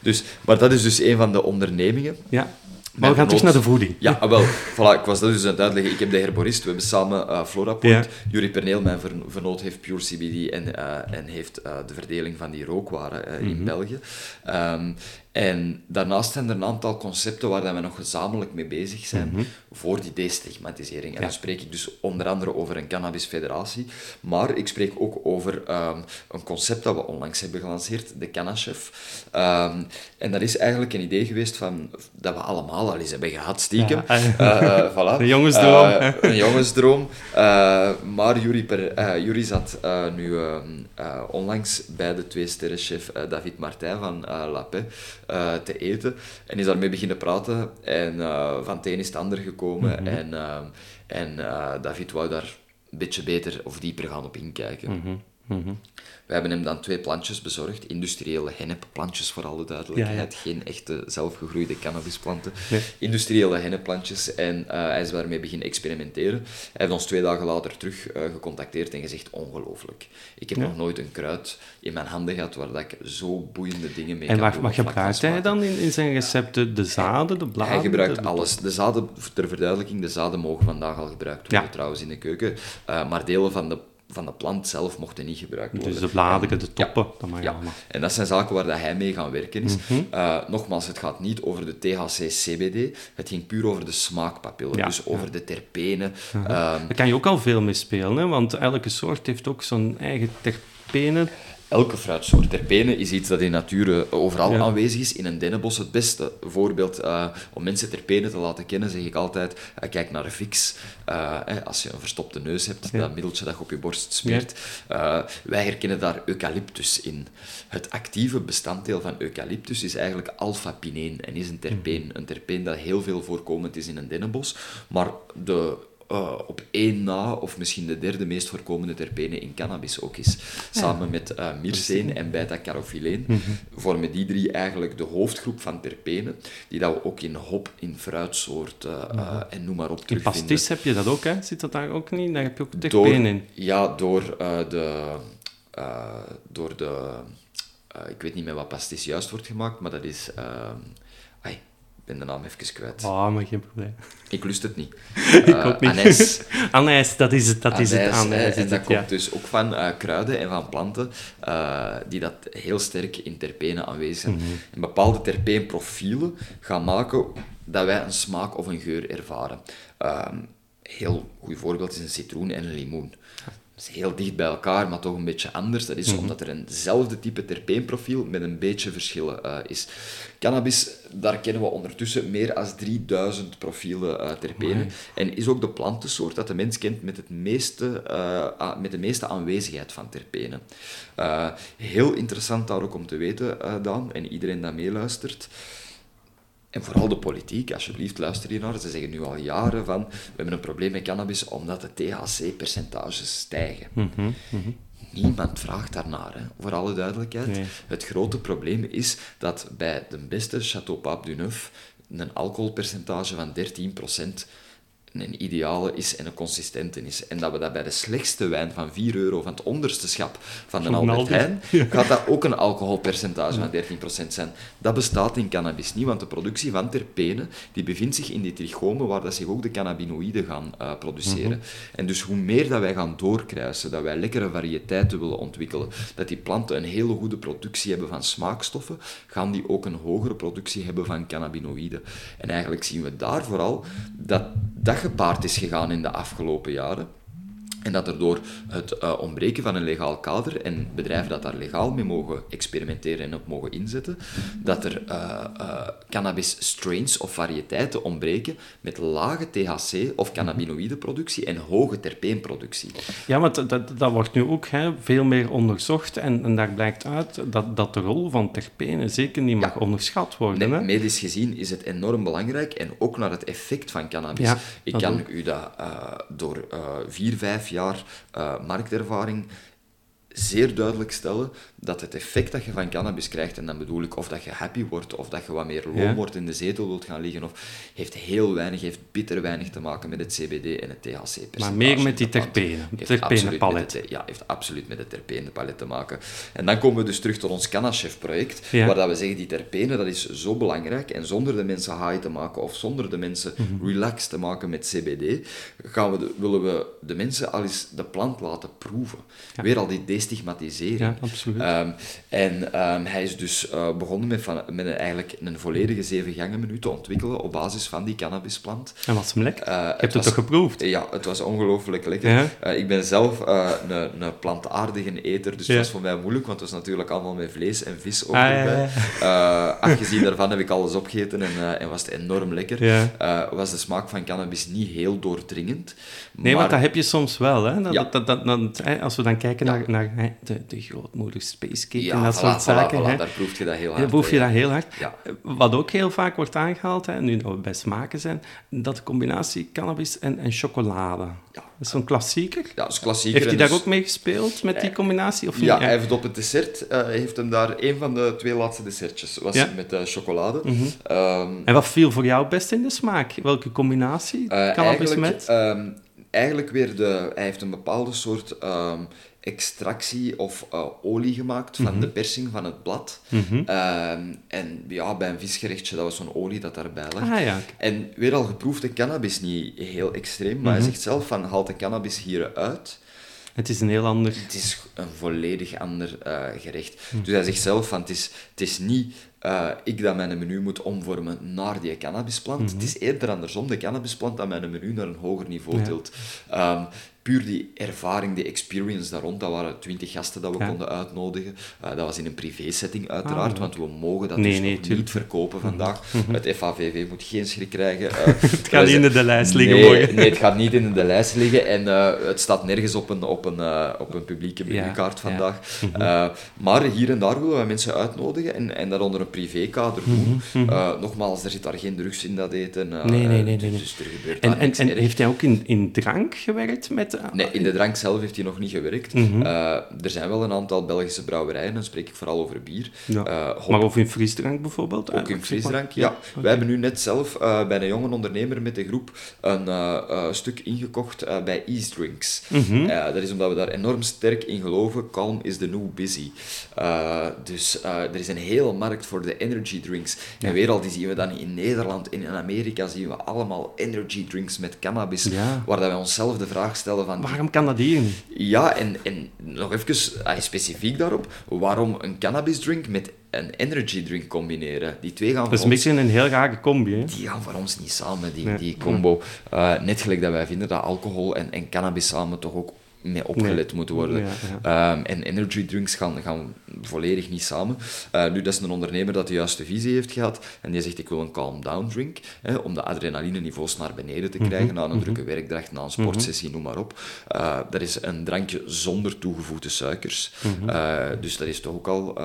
Dus, maar dat is dus een van de ondernemingen. Ja. Maar we gaan terug naar de voeding. Ja, ah, wel, voilà, ik was dat dus aan het uitleggen. Ik heb de herborist, we hebben samen Florapoint. Ja. Jurie Perneel, mijn ver- vernoot, heeft Pure CBD en, eh, en heeft de verdeling van die rookwaren eh, Mhm. in België. Ehm, en daarnaast zijn er een aantal concepten waar dat we nog gezamenlijk mee bezig zijn voor die destigmatisering. En Mhm. Ja. dan spreek ik dus onder andere over een cannabisfederatie, maar ik spreek ook over ehm, een concept dat we onlangs hebben gelanceerd, de Cannachef. Ehm, en dat is eigenlijk een idee geweest van, dat we allemaal al eens hebben gehad, stiekem. Ja, Eh, eh, <laughs> voilà. Een jongensdroom, Eh, een jongensdroom. Maar Jury, per, Jury zat nu eh, eh, onlangs bij de twee-sterrenchef eh, David Martijn van La Paix eh, te eten. En is daarmee beginnen praten. En eh, van het een is het ander gekomen. En, eh, en eh, David wou daar een beetje beter of dieper gaan op inkijken. Mhm. We hebben hem dan twee plantjes bezorgd, industriële hennepplantjes voor alle duidelijkheid, geen echte zelfgegroeide cannabisplanten, Nee. industriële hennepplantjes en eh, hij is daarmee beginnen experimenteren. Hij heeft ons twee dagen later terug eh, gecontacteerd en gezegd, ongelooflijk. Ik heb Ja. nog nooit een kruid in mijn handen gehad waar dat ik zo boeiende dingen mee En kan wat, doen wat van gebruikt hij dan in, in zijn recepten? De zaden, de bladeren? Hij gebruikt de- alles. De zaden, ter verduidelijking, de zaden mogen vandaag al gebruikt worden trouwens in de keuken, Eh, maar delen van de, van de plant zelf mochten niet gebruikt worden. Dus de bladeren, En- de toppen, dat mag ja, allemaal. en dat zijn zaken waar dat hij mee gaan werken is. Mhm. Eh, nogmaals, het gaat niet over de THC-CBD, het ging puur over de smaakpapillen, Ja, dus over ja. de terpenen. Ehm, Daar kan je ook al veel mee spelen, hè? want elke soort heeft ook zijn eigen terpenen. Elke fruitsoort terpenen is iets dat in nature overal Ja. aanwezig is. In een dennenbos het beste voorbeeld eh, om mensen terpenen te laten kennen, zeg ik altijd, eh, kijk naar Vix. Eh, eh, als je een verstopte neus hebt, Ja. dat middeltje dat je op je borst smeert. Wij herkennen daar eucalyptus in. Het actieve bestanddeel van eucalyptus is eigenlijk alpha-pineen en is een terpeen. Mhm. Een terpeen dat heel veel voorkomend is in een dennenbos, maar de eh, op één na, of misschien de derde meest voorkomende terpene in cannabis ook is. Samen met eh myrceen en beta-carothyleen Mhm. vormen die drie eigenlijk de hoofdgroep van terpenen, die dat we ook in hop, in fruitsoorten eh, en noem maar op In terugvinden. pastis heb je dat ook, hè? Zit dat daar ook niet? Daar heb je ook terpenen in. ja, door de... door de ik weet niet meer wat pastis juist wordt gemaakt, maar dat is... eh, ben de naam even kwijt. Ah, maar geen probleem. Ik lust het niet. <laughs> ik Eh, ook niet. anijs. <laughs> Anijs, dat is het. Dat is het. Anijs, Anijs is en dat het, komt ja. dus ook van eh, kruiden en van planten eh, die dat heel sterk in terpenen aanwezig zijn. Mhm. En bepaalde terpeenprofielen gaan maken dat wij een smaak of een geur ervaren. Ehm, heel goed voorbeeld is een citroen en een limoen. Is heel dicht bij elkaar, maar toch een beetje anders. Dat is Mhm. omdat er eenzelfde type terpeenprofiel met een beetje verschillen eh, is. Cannabis, daar kennen we ondertussen meer dan 3000 profielen eh terpenen. En is ook de plantensoort dat de mens kent met, het meeste, eh, met de meeste aanwezigheid van terpenen. Heel interessant daar ook om te weten, Daan, en iedereen dat meeluistert. En vooral de politiek, alsjeblieft, luister hier naar. Ze zeggen nu al jaren van, we hebben een probleem met cannabis omdat de THC-percentages stijgen. Mhm, Niemand vraagt daarnaar, hè, voor alle duidelijkheid. Nee. Het grote probleem is dat bij de beste Chateau Pape du Neuf een alcoholpercentage van 13% een ideale is en een consistente is. En dat we dat bij de slechtste wijn van 4 euro, van het onderste schap van de Albert Aldi. Heijn, gaat dat ook een alcoholpercentage van 13% zijn. Dat bestaat in cannabis niet, want de productie van terpenen die bevindt zich in die trichomen waar dat zich ook de cannabinoïden gaan eh, produceren. En dus hoe meer dat wij gaan doorkruisen, dat wij lekkere variëteiten willen ontwikkelen, dat die planten een hele goede productie hebben van smaakstoffen, gaan die ook een hogere productie hebben van cannabinoïden. En eigenlijk zien we daar vooral dat dat gepaard is gegaan in de afgelopen jaren. En dat er door het eh, ontbreken van een legaal kader en bedrijven dat daar legaal mee mogen experimenteren en op mogen inzetten, dat er eh, cannabis strains of variëteiten ontbreken met lage THC of cannabinoïdeproductie en hoge terpeenproductie. Ja, maar dat, dat, dat wordt nu ook hè, veel meer onderzocht en, en daar blijkt uit dat, dat de rol van terpenen zeker niet mag onderschat worden. Nee, hè? medisch gezien is het enorm belangrijk en ook naar het effect van cannabis. Ja, Ik kan ook. u dat door vier, vijf jaar eh, marktervaring zeer duidelijk stellen dat het effect dat je van cannabis krijgt, en dan bedoel ik of dat je happy wordt, of dat je wat meer loom Ja. wordt in de zetel wilt gaan liggen, of heeft heel weinig, heeft bitter weinig te maken met het CBD en het THC-percentage. Maar meer met die terpenen, terpenenpalet. Ja, heeft absoluut met het terpenenpalet te maken. En dan komen we dus terug tot ons Cannachef-project, Ja. waar dat we zeggen, die terpenen, dat is zo belangrijk, en zonder de mensen high te maken, of zonder de mensen Mhm. relaxed te maken met CBD, gaan we de- willen we de mensen al eens de plant laten proeven. Weer al die destigmatisering. Ja, absoluut. Ehm, en ehm, hij is dus eh, begonnen met, van, met een, eigenlijk een volledige zeven gangen menu te ontwikkelen op basis van die cannabisplant. En was hem lekker? Eh, Je het hebt het was- toch geproefd? Ja, het was ongelooflijk lekker. Ja? Eh, ik ben zelf eh, een, een plantaardige eter, dus Ja. het was voor mij moeilijk, want het was natuurlijk allemaal met vlees en vis ook Ah, ja, afgezien daarvan heb ik alles opgegeten en, en was het enorm lekker. Was de smaak van cannabis niet heel doordringend. Nee, maar want dat heb je soms wel. Hè? Dat, Ja. dat, dat, dat- hè, als we dan kijken Ja. naar, naar hè, de, de grootmoeder Space Cake ja, en dat voilà, soort zaken. voilà, hè. daar proef je dat heel hard. Dan proef je dat heel hard. Wat ook heel vaak wordt aangehaald, hè, nu dat we bij smaken zijn, dat de combinatie cannabis en, en chocolade. Ja. Dat is zo'n klassieker. Ja, dat is klassieker. Heeft hij daar dus- ook mee gespeeld, met die combinatie? Of niet? Ja, hij heeft op het dessert, eh, heeft hem daar een van de twee laatste dessertjes, was. Mhm. met eh, chocolade. Ehm, En wat viel voor jou best in de smaak? Welke combinatie? Eh, cannabis met? ehm, eigenlijk weer de... Hij heeft een bepaalde soort ehm, extractie of eh, olie gemaakt van Mhm. de persing van het blad. Ehm, en ja, bij een visgerechtje, dat was zo'n olie dat daarbij lag. Ah ja, En weer al geproefde cannabis, niet heel extreem, maar Mhm. hij zegt zelf van, haalt de cannabis hieruit... het is een heel ander... Het is een volledig ander eh, gerecht. Dus hij zegt zelf van, het is, het is niet eh, ik dat mijn menu moet omvormen naar die cannabisplant. Het is eerder andersom, de cannabisplant dat mijn menu naar een hoger niveau Mhm. Ja. tilt. Puur die ervaring, die experience daar rond, dat waren twintig gasten dat we Ja. konden uitnodigen. Eh, dat was in een privé-setting uiteraard, Ah, want we mogen dat Nee, dus nee, nog tuurlijk. niet verkopen vandaag. Het FAVV moet geen schrik krijgen. Eh, <laughs> Het gaat niet in de lijst liggen nee, morgen. Nee, het gaat niet in de lijst liggen en eh, het staat nergens op een, op een, op een publieke Ja, menukaart ja. vandaag. Eh, maar hier en daar willen we mensen uitnodigen en, en dat onder een privékader doen. Nogmaals, er zit daar geen drugs in dat eten. Mhm, Nee, nee, nee, dus, nee, nee. dus er gebeurt En, en, heeft hij ook in, in drank gewerkt? Met, Nee, in de drank zelf heeft hij nog niet gewerkt. Mhm. Eh, er zijn wel een aantal Belgische brouwerijen, dan spreek ik vooral over bier. Ja. Eh, hop- Maar of in frisdrank bijvoorbeeld? Ook in frisdrank, ja. Wij hebben nu net zelf eh, bij een jonge ondernemer met de groep een eh, eh, stuk ingekocht eh, bij Ease Drinks. Mhm. Eh, dat is omdat we daar enorm sterk in geloven. Calm is the new busy. Eh, dus eh, er is een hele markt voor de energy drinks. En weer al, die zien we dan in Nederland, in Amerika zien we allemaal energy drinks met cannabis, Ja. waar dat wij onszelf de vraag stellen van... Waarom kan dat hier niet? Ja, en, en nog even ah, specifiek daarop, waarom een cannabis drink met een energy drink combineren? Die twee gaan Dat is voor een ons beetje een heel rare combi, hè? die gaan voor ons niet samen, die, Nee. die combo. Eh, net gelijk dat wij vinden dat alcohol en, en cannabis samen toch ook mee opgelet Nee. moeten worden. Ja, Ehm, en energy drinks gaan, gaan volledig niet samen. Eh, nu, dat is een ondernemer dat de juiste visie heeft gehad en die zegt ik wil een calm down drink, hè, om de adrenaline-niveaus naar beneden te krijgen na een drukke werkdag, na een sportsessie, noem maar op. Eh, dat is een drankje zonder toegevoegde suikers. Eh, dus dat is toch ook al...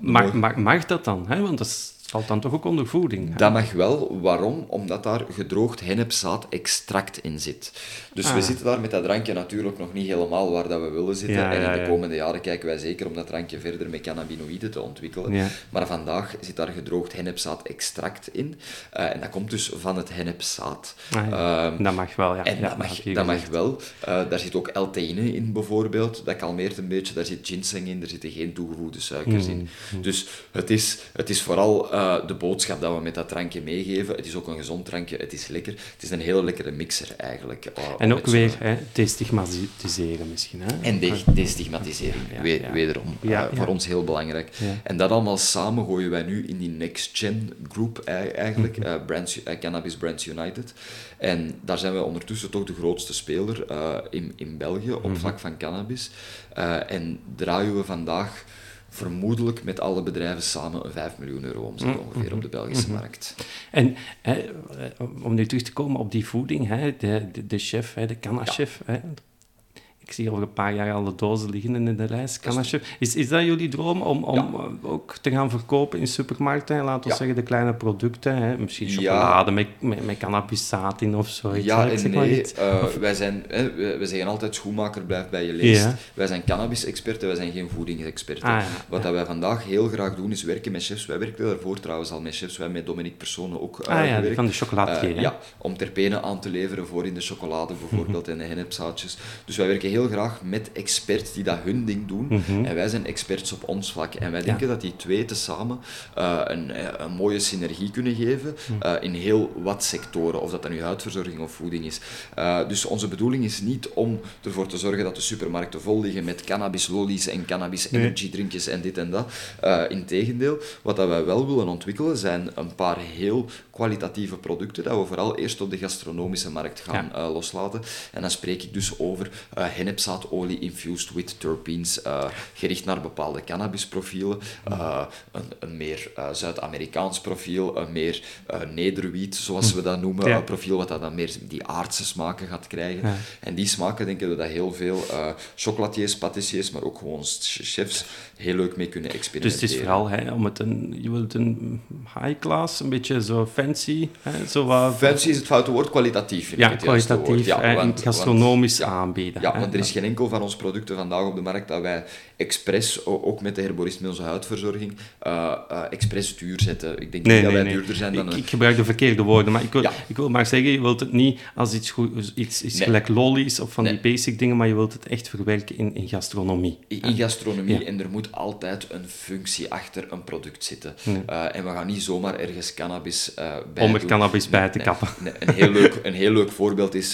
Mag, mag, mag dat dan? Hè? Want dat is- valt dan toch ook onder voeding? hè? Dat mag wel. Waarom? Omdat daar gedroogd hennepzaad-extract in zit. Dus we Ah. zitten daar met dat drankje natuurlijk nog niet helemaal waar dat we willen zitten. Ja, en in ja, de komende jaren kijken wij zeker om dat drankje verder met cannabinoïden te ontwikkelen. Ja. Maar vandaag zit daar gedroogd hennepzaad-extract in. Eh, en dat komt dus van het hennepzaad. Ah. Ehm, dat mag wel, ja. en ja, dat, mag, dat mag wel. Eh, daar zit ook L-theïne in bijvoorbeeld. Dat kalmeert een beetje. Daar zit ginseng in. Er zitten geen toegevoegde suikers in. Mm, Dus het is, het is vooral eh, de boodschap dat we met dat drankje meegeven. Het is ook een gezond drankje. Het is lekker. Het is een hele lekkere mixer eigenlijk. eh, om En ook weer hè, destigmatiseren misschien. Hè? en de destigmatisering, Ja, we- ja. wederom. Eh. Voor ons heel belangrijk. En dat allemaal samen gooien wij nu in die Next Gen Group ei- eigenlijk, Mhm. eh, Brands, eh, Cannabis Brands United. En daar zijn wij ondertussen toch de grootste speler eh, in, in België op Mhm. vlak van cannabis. Eh, en draaien we vandaag vermoedelijk met alle bedrijven samen een 5 miljoen euro omzet Mhm. ongeveer op de Belgische markt. En hè, om nu terug te komen op die voeding, hè, de, de, de chef, hè, de canna-chef. Ik zie over een paar jaar al de dozen liggen in de lijst. Canna-chef. Is, is dat jullie droom om, om eh, ook te gaan verkopen in supermarkten? Laten we Ja. zeggen de kleine producten. Hè, misschien Ja. chocolade met, met, met cannabiszaad in of zoiets. Ja en zeg maar nee. eh, wij, zijn, hè, we, we zeggen altijd schoenmaker blijft bij je leest. Ja. Wij zijn cannabis-experten, wij zijn geen voedingsexperten. Ah, ja, Wat dat wij vandaag heel graag doen is werken met chefs. Wij werken daarvoor trouwens al met chefs. Wij met Dominique Personen ook eh, Ah ja, gewerkt. van de chocolatier. Eh, hè? ja, om terpenen aan te leveren voor in de chocolade bijvoorbeeld <laughs> en de hennepzaadjes. Dus wij werken heel graag met experts die dat hun ding doen. Mhm. En wij zijn experts op ons vlak. En wij denken dat die twee tezamen eh een, eh, een mooie synergie kunnen geven Mhm. eh, in heel wat sectoren. Of dat dan nu huidverzorging of voeding is. Dus onze bedoeling is niet om ervoor te zorgen dat de supermarkten vol liggen met cannabis lollies en cannabis Nee. energy drinkjes en dit en dat. Integendeel, wat dat wij wel willen ontwikkelen zijn een paar heel kwalitatieve producten dat we vooral eerst op de gastronomische markt gaan Ja. loslaten. En dan spreek ik dus over eh hennepzaadolie infused with terpenes, eh, gericht naar bepaalde cannabisprofielen, eh, een, een meer eh, Zuid-Amerikaans profiel, een meer nederwiet, zoals we dat noemen, Ja. een profiel wat dat dan meer die aardse smaken gaat krijgen. Ja. En die smaken denken we dat heel veel chocolatiers, patissiers, maar ook gewoon chefs heel leuk mee kunnen Dus experimenteren. het is vooral hè, om het een, je wilt een high class, een beetje zo fancy, hè, zo wat, Fancy is het foute woord, kwalitatief vind ja, ik het juiste kwalitatief woord. hè, want- gastronomisch want- ja, aanbieden. Ja, want er is geen enkel van onze producten vandaag op de markt dat wij expres, ook met de herborist met onze huidverzorging, eh eh expres duur zetten. Ik denk Nee, niet dat wij nee. duurder zijn dan ik, een... ik gebruik de verkeerde woorden, maar ik wil, Ja. ik wil maar zeggen, je wilt het niet als iets, goed, iets, iets gelijk lollies of van die basic dingen, maar je wilt het echt verwerken in, in gastronomie. in in gastronomie Ja. en er moet altijd een functie achter een product zitten. Eh, en we gaan niet zomaar ergens cannabis bij Om er cannabis bij te kappen. een, heel leuk, <laughs> een heel leuk voorbeeld is,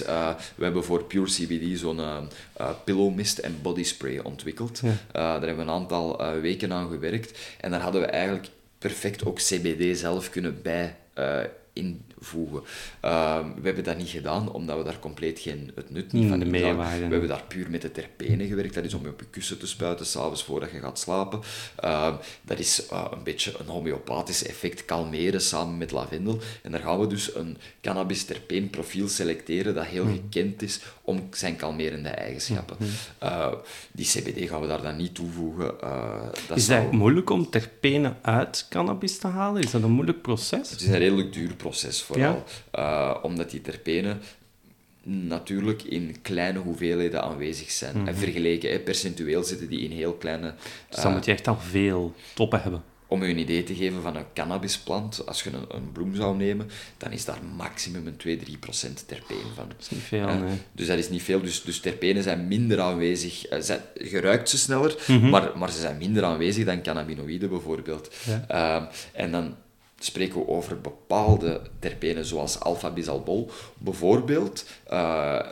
we hebben voor Pure CBD zo'n eh eh, pillow mist en body spray ontwikkeld. Ja. Eh, daar hebben we een aantal eh, weken aan gewerkt en daar hadden we eigenlijk perfect ook CBD zelf kunnen bij eh, invoegen. Ehm, we hebben dat niet gedaan, omdat we daar compleet geen, het nut niet Hmm, van de meerwaarde. We hebben daar puur met de terpenen gewerkt. Dat is om je op je kussen te spuiten, s'avonds voordat je gaat slapen. Ehm, dat is een beetje een homeopathisch effect, kalmeren samen met lavendel. En daar gaan we dus een cannabis-terpeen profiel selecteren dat heel gekend is om zijn kalmerende eigenschappen. Eh, die CBD gaan we daar dan niet toevoegen. Eh, dat Is zou- dat moeilijk om terpenen uit cannabis te halen? Is dat een moeilijk proces? Het is een redelijk duur proces vooral, Eh, omdat die terpenen natuurlijk in kleine hoeveelheden aanwezig zijn. En vergeleken, hè, percentueel zitten die in heel kleine... Dus dan moet je echt al veel toppen hebben. Om je een idee te geven van een cannabisplant, als je een, een bloem zou nemen, dan is daar maximum een 2-3% terpene van. Dat is niet veel, Eh, nee. Dus dat is niet veel. Dus, dus terpenen zijn minder aanwezig. Eh, zijn, je ruikt ze sneller, Mhm. maar, maar ze zijn minder aanwezig dan cannabinoïden bijvoorbeeld. Ja. Ehm, en dan spreken we over bepaalde terpenen, zoals alpha-bisalbol bijvoorbeeld,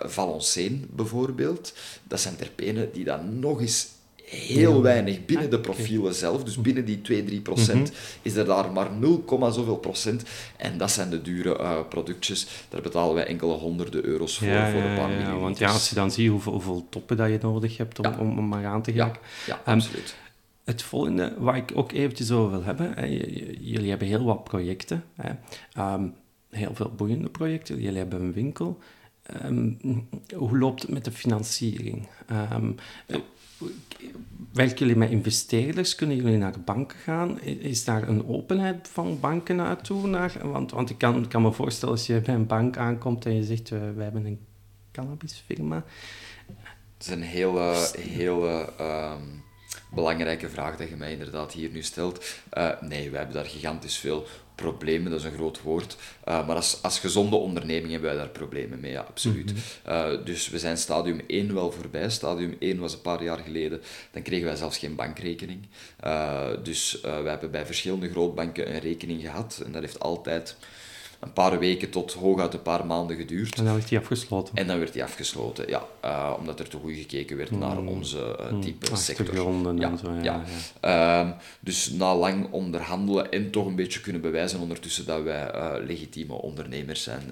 valonceen bijvoorbeeld. Dat zijn terpenen die dan nog eens heel weinig binnen de profielen zelf, dus binnen die 2-3 procent, is er daar maar 0, zoveel procent. En dat zijn de dure eh, productjes. Daar betalen wij enkele honderden euro's voor, Ja, voor een paar ja, want ja, als je dan ziet hoeveel, hoeveel toppen dat je nodig hebt om, om, om maar aan te gaan. ja Ehm, absoluut. Het volgende waar ik ook eventjes over wil hebben, hè, jullie hebben heel wat projecten, hè, Ehm, heel veel boeiende projecten, jullie hebben een winkel. Ehm, hoe loopt het met de financiering? Eh, werken jullie met investeerders? Kunnen jullie naar banken gaan? Is daar een openheid van banken naartoe? Naar, want, want ik kan, kan me voorstellen als je bij een bank aankomt en je zegt, uh, wij hebben een cannabisfirma. Het is een hele, hele ehm, belangrijke vraag dat je mij inderdaad hier nu stelt. Uh, nee, wij hebben daar gigantisch veel problemen, dat is een groot woord. Uh, maar als, als gezonde onderneming hebben wij daar problemen mee, ja, absoluut. Mm -hmm. uh, dus we zijn stadium 1 wel voorbij. Stadium 1 was een paar jaar geleden, dan kregen wij zelfs geen bankrekening. dus we hebben bij verschillende grootbanken een rekening gehad en dat heeft altijd een paar weken tot hooguit een paar maanden geduurd. En dan werd die afgesloten. En dan werd die afgesloten, ja. Uh, omdat er te goed gekeken werd Mm. naar onze uh, type mm. sector. Ja, en zo, ja. ja. ja. Uh, dus na lang onderhandelen en toch een beetje kunnen bewijzen ondertussen dat wij uh, legitieme ondernemers zijn,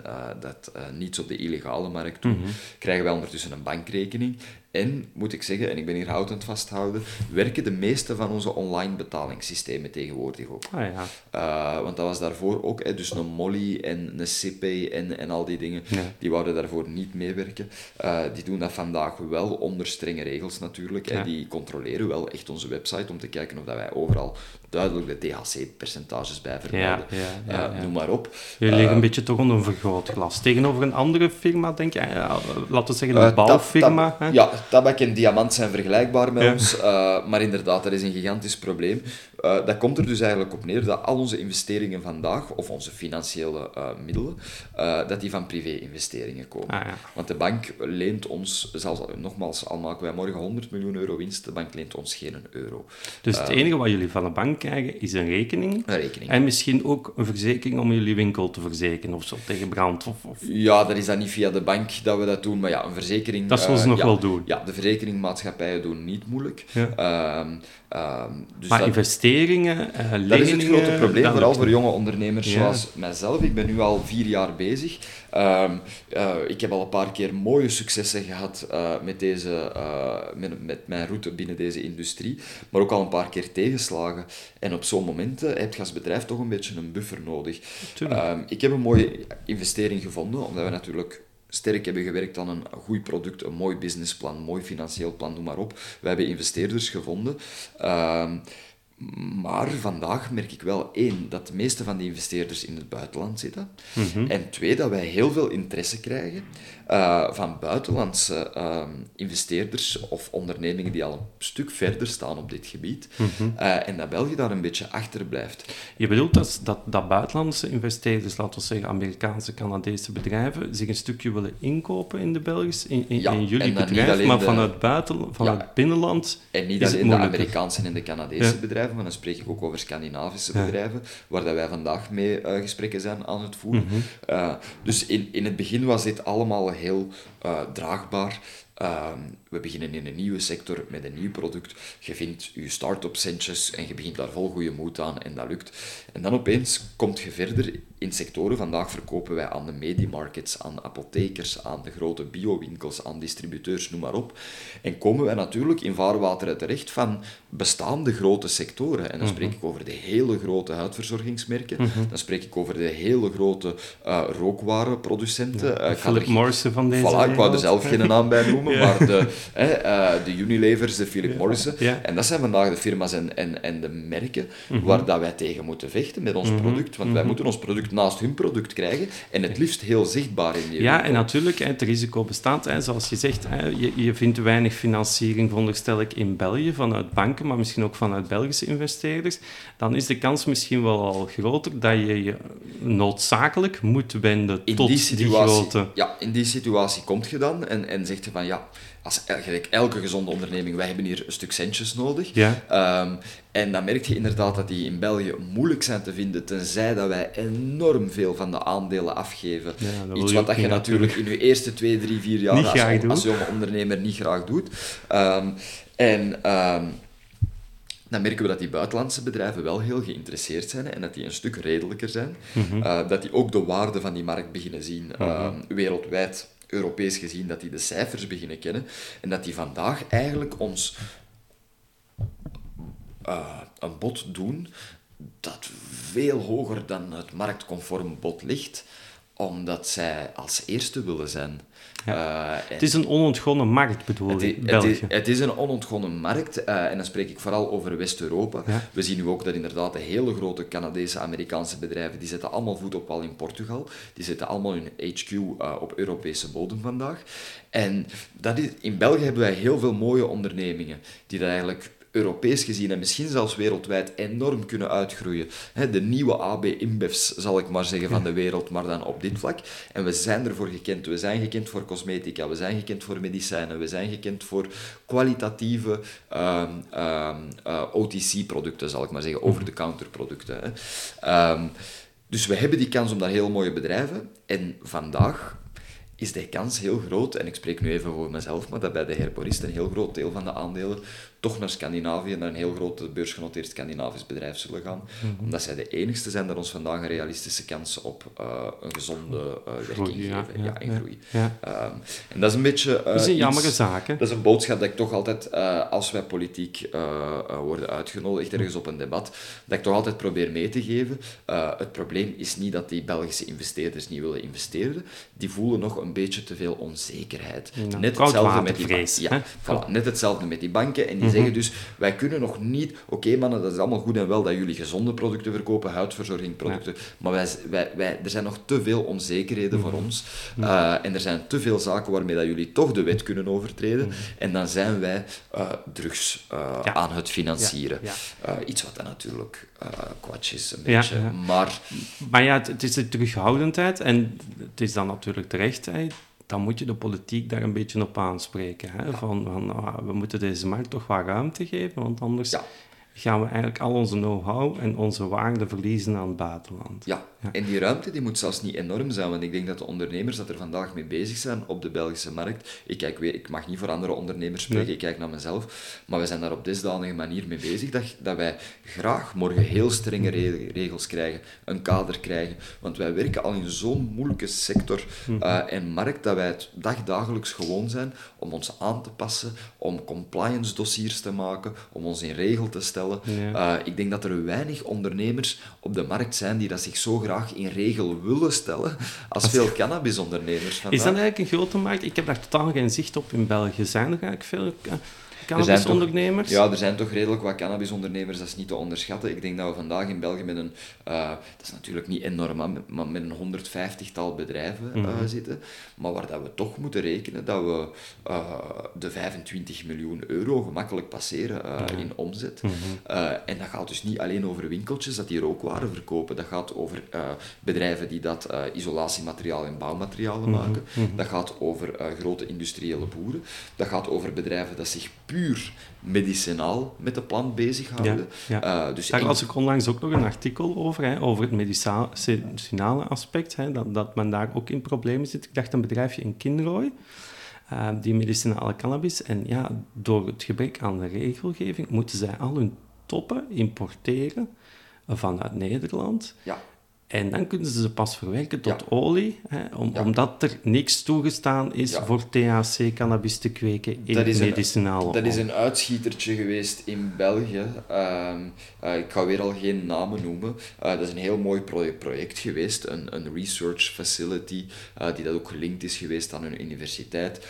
dat niets op de illegale markt doen, Mhm. mm -hmm. krijgen wij ondertussen een bankrekening. En, moet ik zeggen, en ik ben hier het vasthouden, werken de meeste van onze online betalingssystemen tegenwoordig ook. Ah, ja. uh, want dat was daarvoor ook, hè, dus een Molly en een CP en, en al die dingen, ja. die wouden daarvoor niet meewerken. Uh, die doen dat vandaag wel onder strenge regels natuurlijk. Ja. En die controleren wel echt onze website om te kijken of dat wij overal duidelijk de THC-percentages bij vermelden. Ja, ja, ja, noem maar op. Jullie liggen een beetje toch onder een vergrootglas. Tegenover een andere firma, denk je, laten we zeggen een bouwfirma. tab, tab, ja, tabak en diamant zijn vergelijkbaar met ons, maar inderdaad, dat is een gigantisch probleem. Uh, dat komt er dus eigenlijk op neer dat al onze investeringen vandaag, of onze financiële uh, middelen, dat die van privé-investeringen komen. Ah, ja. Want de bank leent ons, zelfs, nogmaals, al maken wij morgen 100 miljoen euro winst, de bank leent ons geen euro. Dus het enige wat jullie van de bank krijgen is een rekening. Een rekening. En misschien ook een verzekering om jullie winkel te verzekeren of zo, tegen brand. Of, of... Ja, dat is dan niet via de bank dat we dat doen, maar ja, een verzekering... Dat zullen ze nog ja, wel doen. Ja, de verzekeringmaatschappijen doen niet moeilijk. Ja. Um, um, dus maar dat, investeringen, uh, leningen... Dat is het grote probleem, vooral voor jonge ondernemers Ja. zoals mijzelf. Ik ben nu al vier jaar bezig. Um, uh, ik heb al een paar keer mooie successen gehad uh, met, deze, met, met, mijn route binnen deze industrie, maar ook al een paar keer tegenslagen. En op zo'n momenten heb je als bedrijf toch een beetje een buffer nodig. Um, ik heb een mooie investering gevonden, omdat we natuurlijk sterk hebben gewerkt aan een goed product, een mooi businessplan, een mooi financieel plan, noem maar op. We hebben investeerders gevonden. Um, maar vandaag merk ik wel, één, dat de meeste van die investeerders in het buitenland zitten. Mm -hmm. En twee, dat wij heel veel interesse krijgen uh, van buitenlandse uh, investeerders of ondernemingen die al een stuk verder staan op dit gebied. Mhm. Mm -hmm. uh, en dat België daar een beetje achter blijft. Je bedoelt dat, dat, dat buitenlandse investeerders, laten we zeggen Amerikaanse, Canadese bedrijven, zich een stukje willen inkopen in de Belgische, in, in, ja, in jullie bedrijf, maar de, vanuit buiten, van ja, het binnenland En niet alleen de Amerikaanse en de Canadese ja. bedrijven, maar dan spreek ik ook over Scandinavische bedrijven, waar dat wij vandaag mee uh, gesprekken zijn aan het voeren. Mm -hmm. uh, dus in, in het begin was dit allemaal heel uh, draagbaar. Uh, we beginnen in een nieuwe sector met een nieuw product. Je vindt je start-up centjes en je begint daar vol goede moed aan en dat lukt. En dan opeens komt je verder in sectoren. Vandaag verkopen wij aan de mediamarkets, aan apothekers, aan de grote biowinkels, aan distributeurs, noem maar op. En komen wij natuurlijk in vaarwateren terecht van bestaande grote sectoren. En dan spreek ik over de hele grote huidverzorgingsmerken. Mhm. Dan spreek ik over de hele grote uh, rookwarenproducenten. Ja, Philip Morris van deze Voilà, ik wou er zelf geen naam bij noemen. maar de, eh, de Unilevers, de Philip Morrison. Ja. En dat zijn vandaag de firma's en, en, en de merken Mhm. waar dat wij tegen moeten vechten met ons product. Want wij moeten ons product naast hun product krijgen en het liefst heel zichtbaar in die Ja, winkel. en natuurlijk, het risico bestaat. Zoals je zegt, je, je vindt weinig financiering, veronderstel ik, in België vanuit banken, maar misschien ook vanuit Belgische investeerders. Dan is de kans misschien wel al groter dat je je noodzakelijk moet wenden in tot die situatie, grote... Ja, in die situatie komt je dan en, en zegt je van ja, als eigenlijk elke gezonde onderneming, wij hebben hier een stuk centjes nodig. Ja. Ehm, en dan merk je inderdaad dat die in België moeilijk zijn te vinden, tenzij dat wij enorm veel van de aandelen afgeven. Ja, Iets wat dat je natuurlijk in je eerste twee, drie, vier jaar als, jonge ondernemer niet graag doet. Ehm, en ehm, dan merken we dat die buitenlandse bedrijven wel heel geïnteresseerd zijn en dat die een stuk redelijker zijn. Mhm. Dat die ook de waarde van die markt beginnen zien, eh, wereldwijd, Europees gezien, dat die de cijfers beginnen kennen en dat die vandaag eigenlijk ons eh, een bod doen dat veel hoger dan het marktconform bod ligt, omdat zij als eerste willen zijn. Eh, Het is een onontgonnen markt, bedoel het je, het, België. is, het is een onontgonnen markt eh, en dan spreek ik vooral over West-Europa. Ja. We zien nu ook dat inderdaad de hele grote Canadese, Amerikaanse bedrijven, die zetten allemaal voet op wal in Portugal. Die zetten allemaal hun HQ eh, op Europese bodem vandaag. En dat is, in België hebben wij heel veel mooie ondernemingen die dat eigenlijk Europees gezien en misschien zelfs wereldwijd enorm kunnen uitgroeien. De nieuwe AB InBevs, zal ik maar zeggen, van de wereld, maar dan op dit vlak. En we zijn ervoor gekend. We zijn gekend voor cosmetica, we zijn gekend voor medicijnen, we zijn gekend voor kwalitatieve ehm, ehm, eh, OTC-producten, zal ik maar zeggen, over-the-counter producten. Ehm, dus we hebben die kans om daar heel mooie bedrijven. En vandaag is de kans heel groot, en ik spreek nu even voor mezelf, maar dat bij de Herborist een heel groot deel van de aandelen toch naar Scandinavië, naar een heel groot beursgenoteerd Scandinavisch bedrijf zullen gaan. Omdat zij de enigste zijn dat ons vandaag een realistische kans op eh, een gezonde eh, werking Groei, geven. ja, Ja, in ja, groei. Ehm, en dat is een beetje... eh, Dat is een iets- jammere zaak, hè? dat is een boodschap dat ik toch altijd, als wij politiek worden uitgenodigd ergens op een debat, dat ik toch altijd probeer mee te geven. Het probleem is niet dat die Belgische investeerders niet willen investeren. Die voelen nog een beetje te veel onzekerheid. Net hetzelfde met die. Ja, voilà, net hetzelfde met die banken. En die Mhm. Zeggen dus, wij kunnen nog niet... Oké mannen, dat is allemaal goed en wel dat jullie gezonde producten verkopen, huidverzorgingproducten, maar wij, wij, wij, er zijn nog te veel onzekerheden Mhm. voor ons. Eh, en er zijn te veel zaken waarmee dat jullie toch de wet kunnen overtreden. En dan zijn wij eh, drugs eh, Mhm. Ja. aan het financieren. Ja, iets wat dan natuurlijk kwats is, een beetje. Maar Maar ja, het, het is de terughoudendheid en het is dan natuurlijk terecht. Hè, dan moet je de politiek daar een beetje op aanspreken. Hè, van, van ah, we moeten deze markt toch wat ruimte geven, want anders Ja. gaan we eigenlijk al onze know-how en onze waarde verliezen aan het buitenland. Ja, Ja. en die ruimte die moet zelfs niet enorm zijn, want ik denk dat de ondernemers dat er vandaag mee bezig zijn op de Belgische markt. Ik, kijk weer, ik mag niet voor andere ondernemers spreken, ik kijk naar mezelf, maar we zijn daar op desdanige manier mee bezig dat, dat wij graag morgen heel strenge re- regels krijgen, een kader krijgen, want wij werken al in zo'n moeilijke sector eh, en markt dat wij het dagdagelijks gewoon zijn om ons aan te passen, om compliance dossiers te maken, om ons in regel te stellen. Ja. Eh, ik denk dat er weinig ondernemers op de markt zijn die dat zich zo graag in regel willen stellen als veel cannabisondernemers Is dat eigenlijk een grote markt? Ik heb daar totaal geen zicht op in België. Zijn er eigenlijk veel cannabisondernemers? Ja, er zijn toch redelijk wat cannabisondernemers, dat is niet te onderschatten. Ik denk dat we vandaag in België met een, eh, dat is natuurlijk niet enorm, maar met een 150-tal bedrijven eh, Mhm. zitten. Maar waar dat we toch moeten rekenen dat we eh, de 25 miljoen euro gemakkelijk passeren eh, in omzet. Mhm. Eh, en dat gaat dus niet alleen over winkeltjes dat die rookwaren verkopen. Dat gaat over eh, bedrijven die dat eh, isolatiemateriaal en bouwmaterialen Mhm. maken. Dat gaat over eh, grote industriële boeren. Dat gaat over bedrijven dat zich puur medicinaal met de plant bezighouden. Ja, Eh, dus Daar las ik onlangs ook nog een artikel over, hè, over het medicinale aspect, hè, dat, dat men daar ook in problemen zit. Ik dacht een bedrijfje in Kinrooi, eh, die medicinale cannabis. En ja, door het gebrek aan regelgeving moeten zij al hun toppen importeren vanuit Nederland. ja, En dan kunnen ze ze pas verwerken tot olie, hè, om, omdat er niks toegestaan is voor THC-cannabis te kweken in dat is medicinale Dat is een uitschietertje geweest in België. Ehm, eh, ik ga weer al geen namen noemen. Uh, dat is een heel mooi project geweest, een, een research facility, uh, die dat ook gelinkt is geweest aan een universiteit.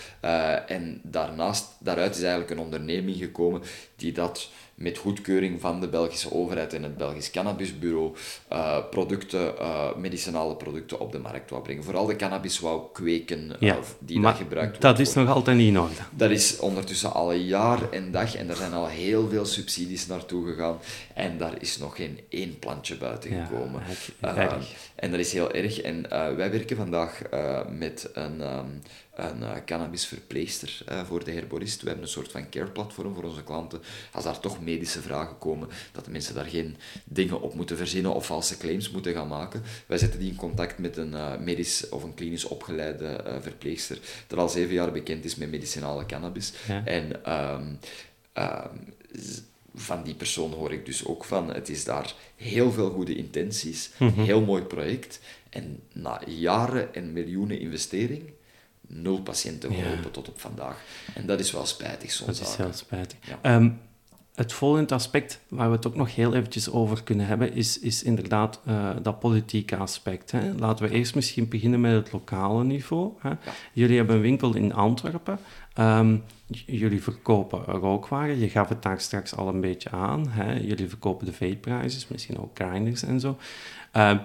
en daarnaast, daaruit is eigenlijk een onderneming gekomen die dat met goedkeuring van de Belgische overheid en het Belgisch Cannabisbureau uh, producten, uh, medicinale producten op de markt wou brengen. Vooral de cannabis wou kweken ja, die dat gebruikt wordt. Dat is nog altijd niet in orde. Dat is ondertussen al een jaar en dag en er zijn al heel veel subsidies naartoe gegaan en daar is nog geen één plantje buiten gekomen. En dat is heel erg. En wij werken vandaag met een... Um, een uh, cannabisverpleegster voor de herborist. We hebben een soort van care-platform voor onze klanten. Als daar toch medische vragen komen, dat de mensen daar geen dingen op moeten verzinnen of valse claims moeten gaan maken. Wij zetten die in contact met een medisch of een klinisch opgeleide verpleegster, dat al zeven jaar bekend is met medicinale cannabis. En ehm, van die persoon hoor ik dus ook van, het is daar heel veel goede intenties, mm heel mooi project. En na jaren en miljoenen investering nul patiënten geholpen tot op vandaag. En dat is wel spijtig soms. Dat is heel spijtig. Ehm, het volgende aspect waar we het ook nog heel eventjes over kunnen hebben, is, is inderdaad uh, dat politieke aspect. Hè. Laten we eerst misschien beginnen met het lokale niveau. Hè. Jullie hebben een winkel in Antwerpen. Um, jullie verkopen rookwaren. Je gaf het daar straks al een beetje aan. Hè. Jullie verkopen de vape misschien ook grinders en zo. Uh,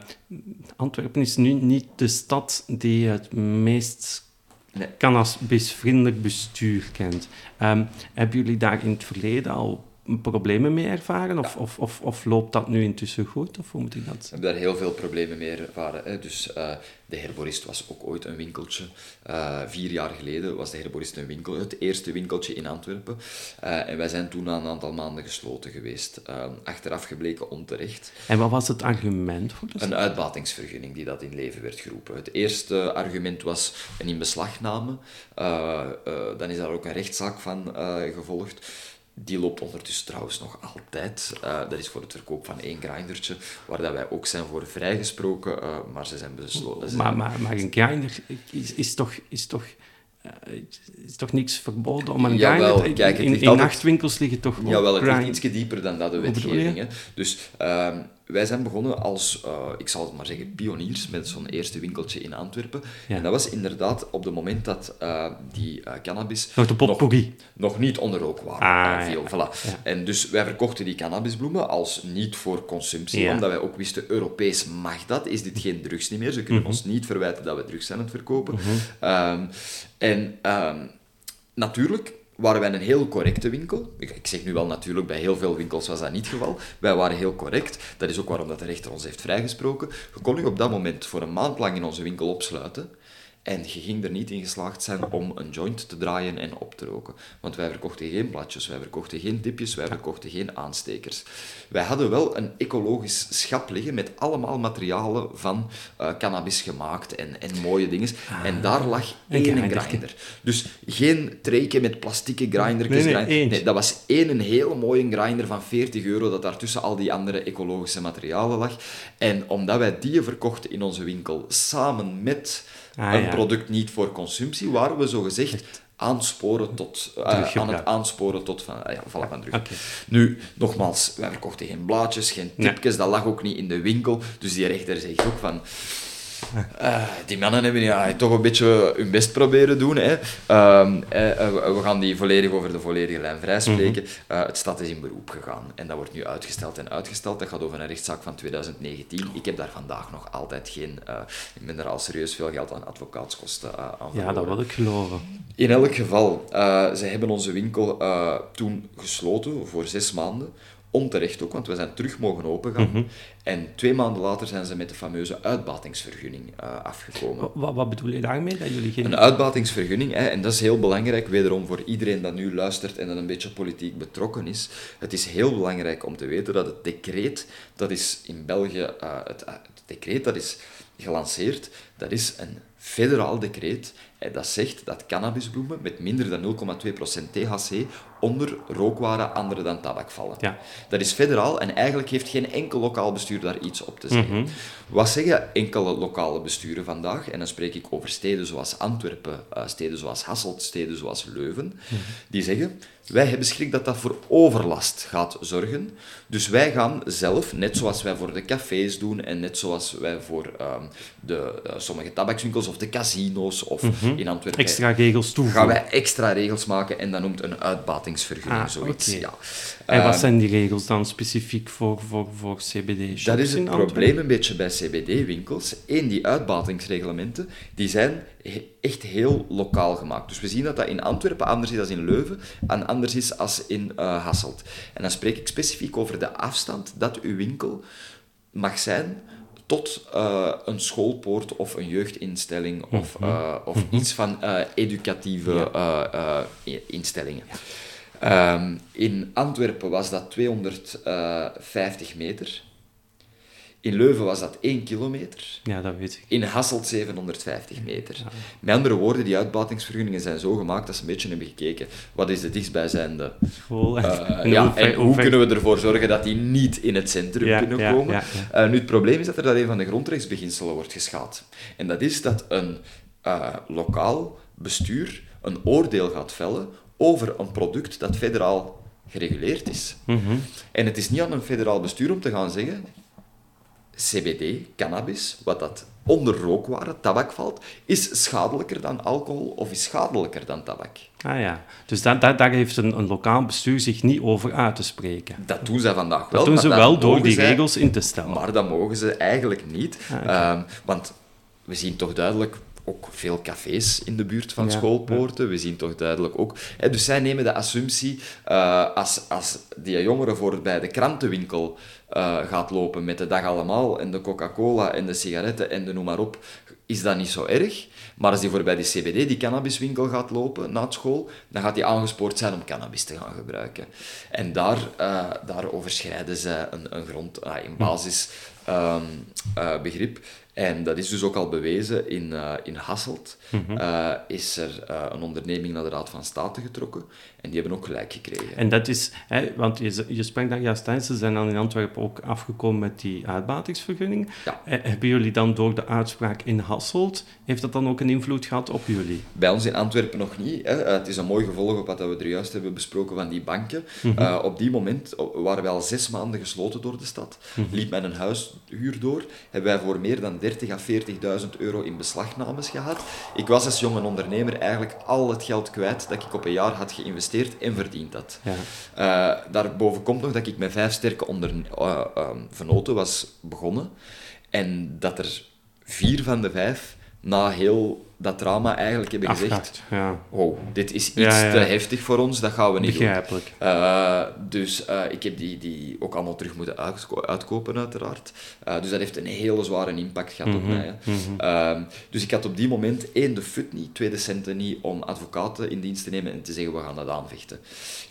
Antwerpen is nu niet de stad die het meest nee. cannabisvriendelijk bestuur kent. Um, hebben jullie daar in het verleden al problemen mee ervaren? Of, of, of, of, loopt dat nu intussen goed? Of hoe moet ik dat We hebben daar heel veel problemen mee ervaren. Hè. Dus uh, de Herborist was ook ooit een winkeltje. Uh, vier jaar geleden was de Herborist een winkel, het eerste winkeltje in Antwerpen. Uh, en wij zijn toen na een aantal maanden gesloten geweest. achteraf gebleken onterecht. En wat was het argument voor dat? Een uitbatingsvergunning die dat in leven werd geroepen. Het eerste argument was een inbeslagname. dan is daar ook een rechtszaak van gevolgd. Die loopt ondertussen trouwens nog altijd. Uh, dat is voor het verkoop van één grindertje, waar dat wij ook zijn voor vrijgesproken, uh, maar ze zijn besloten. Maar, maar, maar een grinder is, is toch... Is toch uh, is toch niks verboden om een Jawel, grinder... Kijk, in, in, in nachtwinkels liggen toch ook Jawel, het ligt ietsje dieper dan dat de wetgeving. Dus... Uh, wij zijn begonnen als, uh, ik zal het maar zeggen, pioniers met zo'n eerste winkeltje in Antwerpen. En dat was inderdaad op het moment dat uh, die uh, cannabis nog, de nog, nog, niet onder rook waren. Ah, veel, voilà. En dus wij verkochten die cannabisbloemen als niet voor consumptie, omdat wij ook wisten, Europees mag dat, is dit geen drugs niet meer. Ze kunnen mhm. ons niet verwijten dat we drugs zijn aan het verkopen. Mm um, en um, natuurlijk waren wij een heel correcte winkel. Ik, zeg nu wel natuurlijk, bij heel veel winkels was dat niet het geval. Wij waren heel correct. Dat is ook waarom dat de rechter ons heeft vrijgesproken. We konden op dat moment voor een maand lang in onze winkel opsluiten. En je ging er niet in geslaagd zijn om een joint te draaien en op te roken. Want wij verkochten geen bladjes, wij verkochten geen dipjes, wij verkochten geen aanstekers. Wij hadden wel een ecologisch schap liggen met allemaal materialen van uh, cannabis gemaakt en, en mooie dingen. Ah, en daar lag één grinder. Dus geen treetje met plastieke grindertjes. Nee, nee, nee, dat was één een hele mooie grinder van 40 euro dat daar tussen al die andere ecologische materialen lag. En omdat wij die verkochten in onze winkel samen met ah, een product niet voor consumptie, waren we zogezegd aansporen tot, uh, aan het aansporen tot van, uh, ja, van drug. Nu, nogmaals, wij verkochten geen blaadjes, geen tipjes, dat lag ook niet in de winkel. Dus die rechter zegt ook van, uh, die mannen hebben ja, toch een beetje hun best proberen doen. Hè. Uh, we gaan die volledig over de volledige lijn vrijspreken. Mm het stad is in beroep gegaan en dat wordt nu uitgesteld en uitgesteld. Dat gaat over een rechtszaak van 2019. Ik heb daar vandaag nog altijd geen... ik ben er al serieus veel geld aan advocaatskosten aan verloren. Ja, dat wil ik geloven. In elk geval, ze hebben onze winkel toen gesloten voor zes maanden Onterecht ook, want we zijn terug mogen opengaan. Mm En twee maanden later zijn ze met de fameuze uitbatingsvergunning uh, afgekomen. Wat, wat, bedoel je daarmee? Dat jullie geen... Een uitbatingsvergunning, hè, en dat is heel belangrijk, wederom voor iedereen dat nu luistert en dat een beetje politiek betrokken is. Het is heel belangrijk om te weten dat het decreet, dat is in België, uh, het, het decreet dat is gelanceerd, dat is een federaal decreet Dat zegt dat cannabisbloemen met minder dan 0,2% THC onder rookwaren andere dan tabak vallen. Ja. Dat is federaal en eigenlijk heeft geen enkel lokaal bestuur daar iets op te zeggen. Mhm. Wat zeggen enkele lokale besturen vandaag? En dan spreek ik over steden zoals Antwerpen, eh, steden zoals Hasselt, steden zoals Leuven. Die zeggen, wij hebben schrik dat dat voor overlast gaat zorgen. Dus wij gaan zelf, net zoals wij voor de cafés doen en net zoals wij voor ehm, de, eh, sommige tabakswinkels of de casino's of in Antwerpen, Extra regels toevoegen. gaan wij extra regels maken en dat noemt een uitbatingsvergunning Ah, zoiets. Ja. En wat Ehm, zijn die regels dan specifiek voor, voor, voor CBD-shops dat is het probleem een beetje bij CBD-winkels. Eén, die uitbatingsreglementen, die zijn he- echt heel lokaal gemaakt. Dus we zien dat dat in Antwerpen anders is dan in Leuven en anders is als in eh, Hasselt. En dan spreek ik specifiek over de afstand dat uw winkel mag zijn tot eh, een schoolpoort of een jeugdinstelling of, eh, of iets van educatieve instellingen. Ehm, in Antwerpen was dat 250 meter. In Leuven was dat 1 kilometer. Ja, dat weet ik. In Hasselt 750 meter. Met andere woorden, die uitbatingsvergunningen zijn zo gemaakt dat ze een beetje hebben gekeken wat is de dichtstbijzijnde School. eh, En ja, en hoe kunnen we ervoor zorgen dat die niet in het centrum Ja, kunnen ja, komen? ja, Eh, nu, het probleem is dat er daar een van de grondrechtsbeginselen wordt geschaad. En dat is dat een eh, lokaal bestuur een oordeel gaat vellen over een product dat federaal gereguleerd is. Mhm. En het is niet aan een federaal bestuur om te gaan zeggen CBD, cannabis, wat dat onder rookwaren, tabak valt, is schadelijker dan alcohol of is schadelijker dan tabak. Ah ja, dus da- da- daar heeft een, een lokaal bestuur zich niet over uit te spreken. Dat doen zij vandaag wel. Dat doen ze dat wel door die zij- regels in te stellen. Maar dat mogen ze eigenlijk niet. Ah. Ehm, want we zien toch duidelijk ook veel cafés in de buurt van Ja, schoolpoorten. We zien toch duidelijk ook... Hè, dus zij nemen de assumptie, eh, als, als die jongere voor bij de krantenwinkel eh, gaat lopen met de dag allemaal en de Coca-Cola en de sigaretten en de noem maar op, is dat niet zo erg. Maar als die voor bij die CBD, die cannabiswinkel, gaat lopen na school, dan gaat hij aangespoord zijn om cannabis te gaan gebruiken. En daar, eh, daar overschrijden ze een, een grond, ah, een basisbegrip. En dat is dus ook al bewezen in, eh, in Hasselt. eh, is er eh, een onderneming naar de Raad van State getrokken en die hebben ook gelijk gekregen. En dat is, hè, want je, je sprak daar juist aan, ze zijn dan in Antwerpen ook afgekomen met die uitbatingsvergunning. Ja. Eh, Hebben jullie dan door de uitspraak in Hasselt, heeft dat dan ook een invloed gehad op jullie? Bij ons in Antwerpen nog niet. Hè. Eh, Het is een mooi gevolg op wat we er juist hebben besproken van die banken. Eh, op die moment waren wij al zes maanden gesloten door de stad. Liep men een huishuur door. Hebben wij voor meer dan 30.000 à 40.000 euro in beslagnames gehad. Ik was als jonge ondernemer eigenlijk al het geld kwijt dat ik op een jaar had geïnvesteerd en verdiend had. Ja. Eh, daarboven komt nog dat ik met vijf sterke onder, eh, ehm, venoten was begonnen. En dat er vier van de vijf na heel dat drama eigenlijk hebben gezegd... Ja. Oh, dit is iets Ja, ja. te heftig voor ons, dat gaan we niet doen. Eh, dus eh, ik heb die, die ook allemaal terug moeten uitko- uitkopen, uiteraard. Eh, dus dat heeft een hele zware impact gehad Mhm, op mij. hè. Ehm, dus ik had op die moment één, de fut niet, twee, de centen niet om advocaten in dienst te nemen en te zeggen, we gaan dat aanvechten.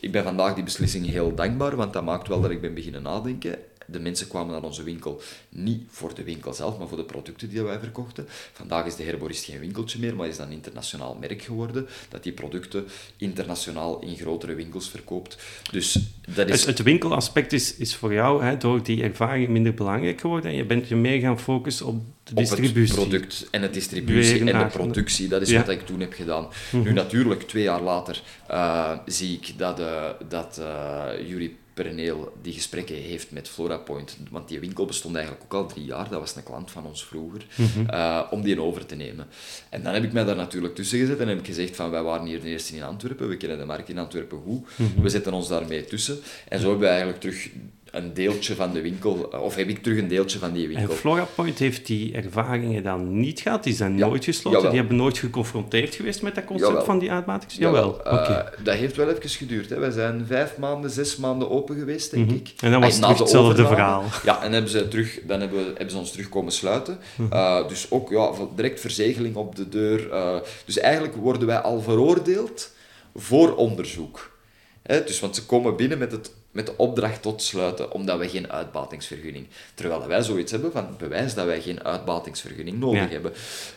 Ik ben vandaag die beslissing heel dankbaar, want dat maakt wel dat ik ben beginnen nadenken. De mensen kwamen naar onze winkel niet voor de winkel zelf, maar voor de producten die wij verkochten. Vandaag is de Herborist geen winkeltje meer, maar is dan een internationaal merk geworden, dat die producten internationaal in grotere winkels verkoopt. Dus dat is... Het, het winkelaspect is, is voor jou hè, door die ervaring minder belangrijk geworden en je bent je meer gaan focussen op de op distributie. het product en de distributie en de productie. Dat is Ja. Mhm. wat ik toen heb gedaan. Nu natuurlijk, twee jaar later, eh, zie ik dat, eh dat eh Jury Perneel die gesprekken heeft met FloraPoint. Want die winkel bestond eigenlijk ook al drie jaar. Dat was een klant van ons vroeger. Mhm. eh, om die over te nemen. En dan heb ik mij daar natuurlijk tussen gezet en heb ik gezegd van wij waren hier de eerste in Antwerpen. We kennen de markt in Antwerpen goed. Mhm. We zetten ons daarmee tussen. En zo hebben we eigenlijk terug een deeltje van de winkel, of heb ik terug een deeltje van die En winkel. FloraPoint heeft die ervaringen dan niet gehad, die zijn Ja, nooit gesloten, jawel. die hebben nooit geconfronteerd geweest met dat concept Jawel. van die uitbatings? Jawel, eh, oké. dat heeft wel even geduurd. Hè. Wij zijn vijf maanden, zes maanden open geweest, denk Mhm. ik. En dan was het de hetzelfde verhaal. Ja, en hebben ze terug, dan hebben, we, hebben ze ons terug komen sluiten. Mhm. Eh, dus ook ja, direct verzegeling op de deur. eh. dus eigenlijk worden wij al veroordeeld voor onderzoek. Hè, dus, want ze komen binnen met het met de opdracht tot sluiten, omdat wij geen uitbatingsvergunning. Terwijl wij zoiets hebben van bewijs dat wij geen uitbatingsvergunning nodig Ja. hebben.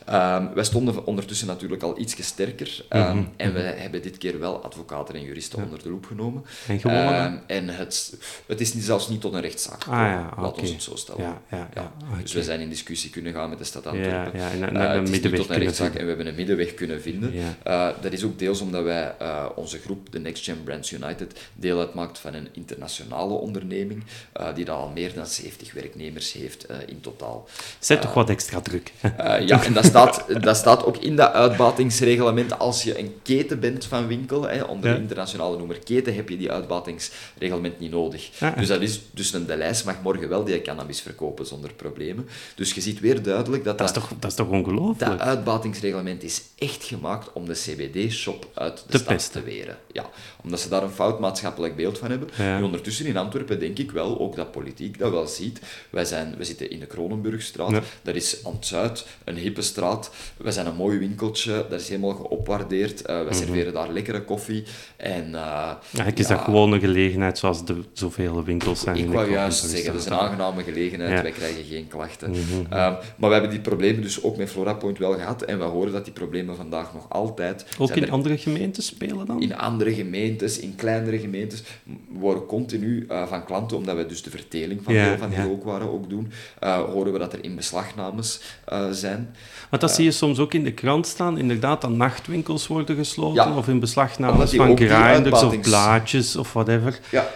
Ehm, wij stonden ondertussen natuurlijk al iets sterker. ehm, Mhm, En we hebben dit keer wel advocaten en juristen onder de loep genomen. En gewonnen? Ehm, en het, het is zelfs niet tot een rechtszaak Ah ja, Laat ons het zo stellen. Ja, ja, ja. Dus we zijn in discussie kunnen gaan met de stad Antwerpen. ja, en Eh, het is niet tot een kunnen rechtszaak vinden. en we hebben een middenweg kunnen vinden. Eh, dat is ook deels omdat wij, eh, onze groep, de Next Gen Brands United, deel uitmaakt van een internationale onderneming eh, die dan al meer dan 70 werknemers heeft eh, in totaal. Zet toch wat extra druk. Eh, ja, en dat staat, dat staat ook in dat uitbatingsreglement. Als je een keten bent van winkel, hè, onder Ja. de internationale noemer keten, heb je die uitbatingsreglement niet nodig. Ah. Dus dat is, dus een Delijs mag morgen wel die cannabis verkopen zonder problemen. Dus je ziet weer duidelijk dat Dat is toch, dat is toch ongelooflijk? dat uitbatingsreglement is echt gemaakt om de CBD-shop uit de stad te weren. Ja, omdat ze daar een fout maatschappelijk beeld van hebben. Ja. En ondertussen in Antwerpen denk ik wel, ook dat politiek dat wel ziet. Wij, zijn, we zitten in de Kronenburgstraat. Ja. Dat is aan het zuid, een hippe straat. We zijn een mooi winkeltje. Dat is helemaal geopwaardeerd. Eh wij serveren daar lekkere koffie. En, uh, Eigenlijk is dat gewoon een gelegenheid zoals de zoveel winkels zijn in ik wou juist zeggen, dat is een aangename gelegenheid. Wij krijgen geen klachten. Mhm. Ehm, maar we hebben die problemen dus ook met FloraPoint wel gehad. En we horen dat die problemen vandaag nog altijd... Ook in er andere gemeenten spelen dan? in andere gemeentes, in kleinere gemeentes, we worden continu eh, van klanten, omdat we dus de verteling van Ja, deel van die ja. rookwaren ook doen, eh, horen we dat er in beslagnames eh, zijn. Want dat zie je soms ook in de krant staan, inderdaad, dat nachtwinkels worden gesloten, Ja. of in beslagnames van grinders of blaadjes of whatever. Ja,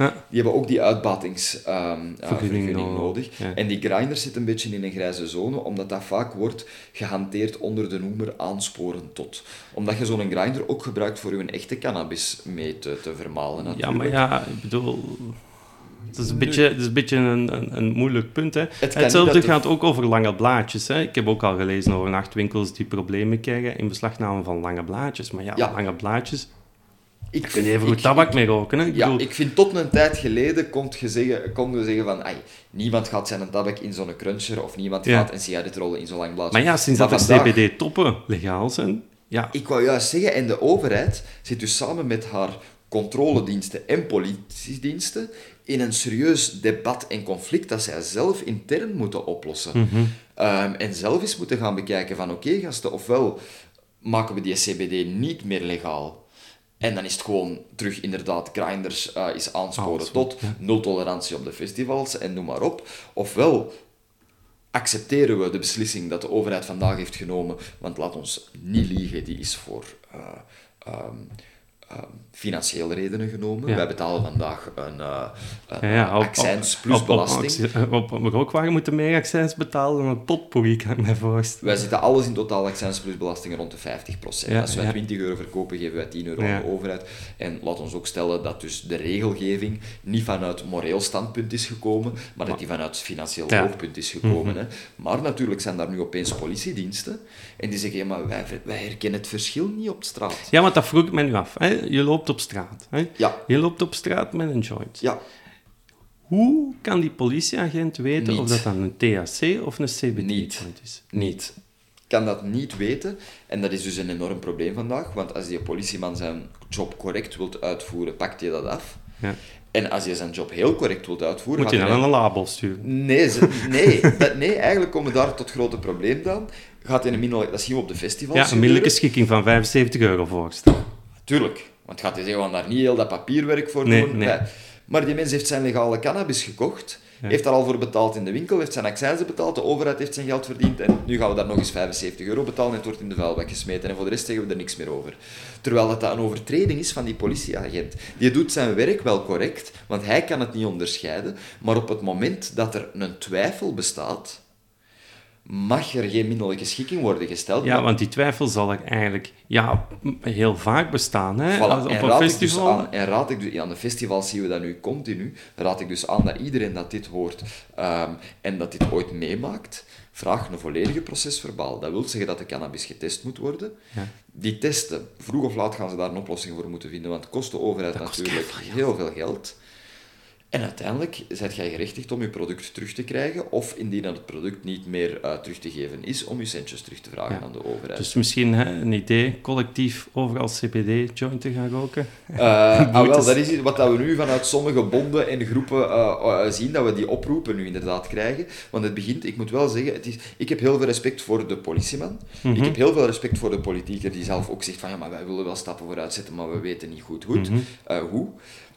Ja. die hebben ook die uitbatingsvergunning Vergunning vergunning nodig, ja. En die grinders zitten een beetje in een grijze zone, omdat dat vaak wordt gehanteerd onder de noemer aansporen tot. Omdat je zo'n grinder ook gebruikt voor je echte cannabis mee te, te vermalen. Ja, natuurlijk. maar ja, ik bedoel... Het is een beetje, het is een, beetje een, een, een moeilijk punt. Hè. Hetzelfde gaat ook over lange blaadjes. Hè. Ik heb ook al gelezen over nachtwinkels die problemen krijgen in beslagname van lange blaadjes. Maar ja, Ja. lange blaadjes... Ik kan even goed ik- tabak mee roken. Hè. Ik Ja, bedoel, ik vind tot een tijd geleden kon je zeggen, kon je zeggen van ai, niemand gaat zijn tabak in zo'n cruncher of niemand Ja. gaat een sigaret rollen in zo'n lang blaadje. maar ja, sinds dat de CBD-toppen legaal zijn... Ja, Ik wou juist zeggen, en de overheid zit dus samen met haar controlediensten en politiediensten in een serieus debat en conflict dat zij zelf intern moeten oplossen. Mhm. Ehm, en zelf eens moeten gaan bekijken van oké gasten, ofwel maken we die CBD niet meer legaal. En dan is het gewoon terug inderdaad grinders eh, is aansporen Alles, tot nul tolerantie op de festivals en noem maar op. Ofwel accepteren we de beslissing dat de overheid vandaag heeft genomen, want laat ons niet liegen, die is voor eh, ehm, ehm, financiële redenen genomen. Ja. Wij betalen vandaag een, eh een ja, ja, op- accijns plus op- belasting. Op, op, op, rookwagen moeten meer accijns betalen dan een potpourri, kan ik me voorstellen. Wij zitten alles in totaal accijns plus belasting rond de 50%. Ja, Als wij ja. 20 euro verkopen, geven wij 10 euro aan de overheid. En laat ons ook stellen dat dus de regelgeving niet vanuit moreel standpunt is gekomen, maar dat die vanuit financieel oogpunt is gekomen. hè. Maar natuurlijk zijn daar nu opeens politiediensten en die zeggen, ja, maar wij, wij herkennen het verschil niet op straat. Ja, want dat vroeg ik me nu af. Hè. Je loopt op straat. Hè. Ja, Je loopt op straat met een joint. ja. Hoe kan die politieagent weten Niet. of dat dan een THC of een CBD Niet. joint is? niet. Kan dat niet weten. En dat is dus een enorm probleem vandaag, want als die politieman zijn job correct wilt uitvoeren, pakt hij dat af. Ja. En als je zijn job heel correct wilt uitvoeren... Moet je dan hij- een label sturen? Nee, ze- <laughs> nee, dat, nee, eigenlijk komen we daar tot grote probleem dan. Gaat in een middel, dat zien we op de festivals. Ja, een middelijke schikking van 75 euro voorstellen. Tuurlijk. Want gaat hij zeggen, we gaan daar niet heel dat papierwerk voor Nee, doen. nee. Nee. Maar die mens heeft zijn legale cannabis gekocht, Ja. heeft daar al voor betaald in de winkel, heeft zijn accijnzen betaald, de overheid heeft zijn geld verdiend en nu gaan we daar nog eens 75 euro betalen en het wordt in de vuilbak gesmeten en voor de rest zeggen we er niks meer over. Terwijl dat, dat een overtreding is van die politieagent. Die doet zijn werk wel correct, want hij kan het niet onderscheiden, maar op het moment dat er een twijfel bestaat, mag er geen middelijke schikking worden gesteld. Ja, maar- want die twijfel zal er eigenlijk ja, heel vaak bestaan. Hè? Voilà, Als- op en, een raad ik dus festival. aan, en raad ik dus, aan de festivals zien we dat nu continu, raad ik dus aan dat iedereen dat dit hoort ehm, en dat dit ooit meemaakt, vraag een volledige procesverbaal. Dat wil zeggen dat de cannabis getest moet worden. Ja. Die testen, vroeg of laat gaan ze daar een oplossing voor moeten vinden, want het kost de overheid Dat natuurlijk heel veel geld. En uiteindelijk zet jij gerechtigd om je product terug te krijgen, of indien dat het product niet meer uh, terug te geven is, om je centjes terug te vragen aan de overheid. Dus misschien hè, een idee, collectief overal CBD-joint te gaan roken? Uh, <laughs> ah, wel, dat is wat dat we nu vanuit sommige bonden en groepen uh, zien, dat we die oproepen nu inderdaad krijgen. Want het begint, ik moet wel zeggen, het is, ik heb heel veel respect voor de politieman. Ik mhm. heb heel veel respect voor de politieker die zelf ook zegt van, ja, maar wij willen wel stappen vooruit zetten, maar we weten niet goed, goed mm hoe.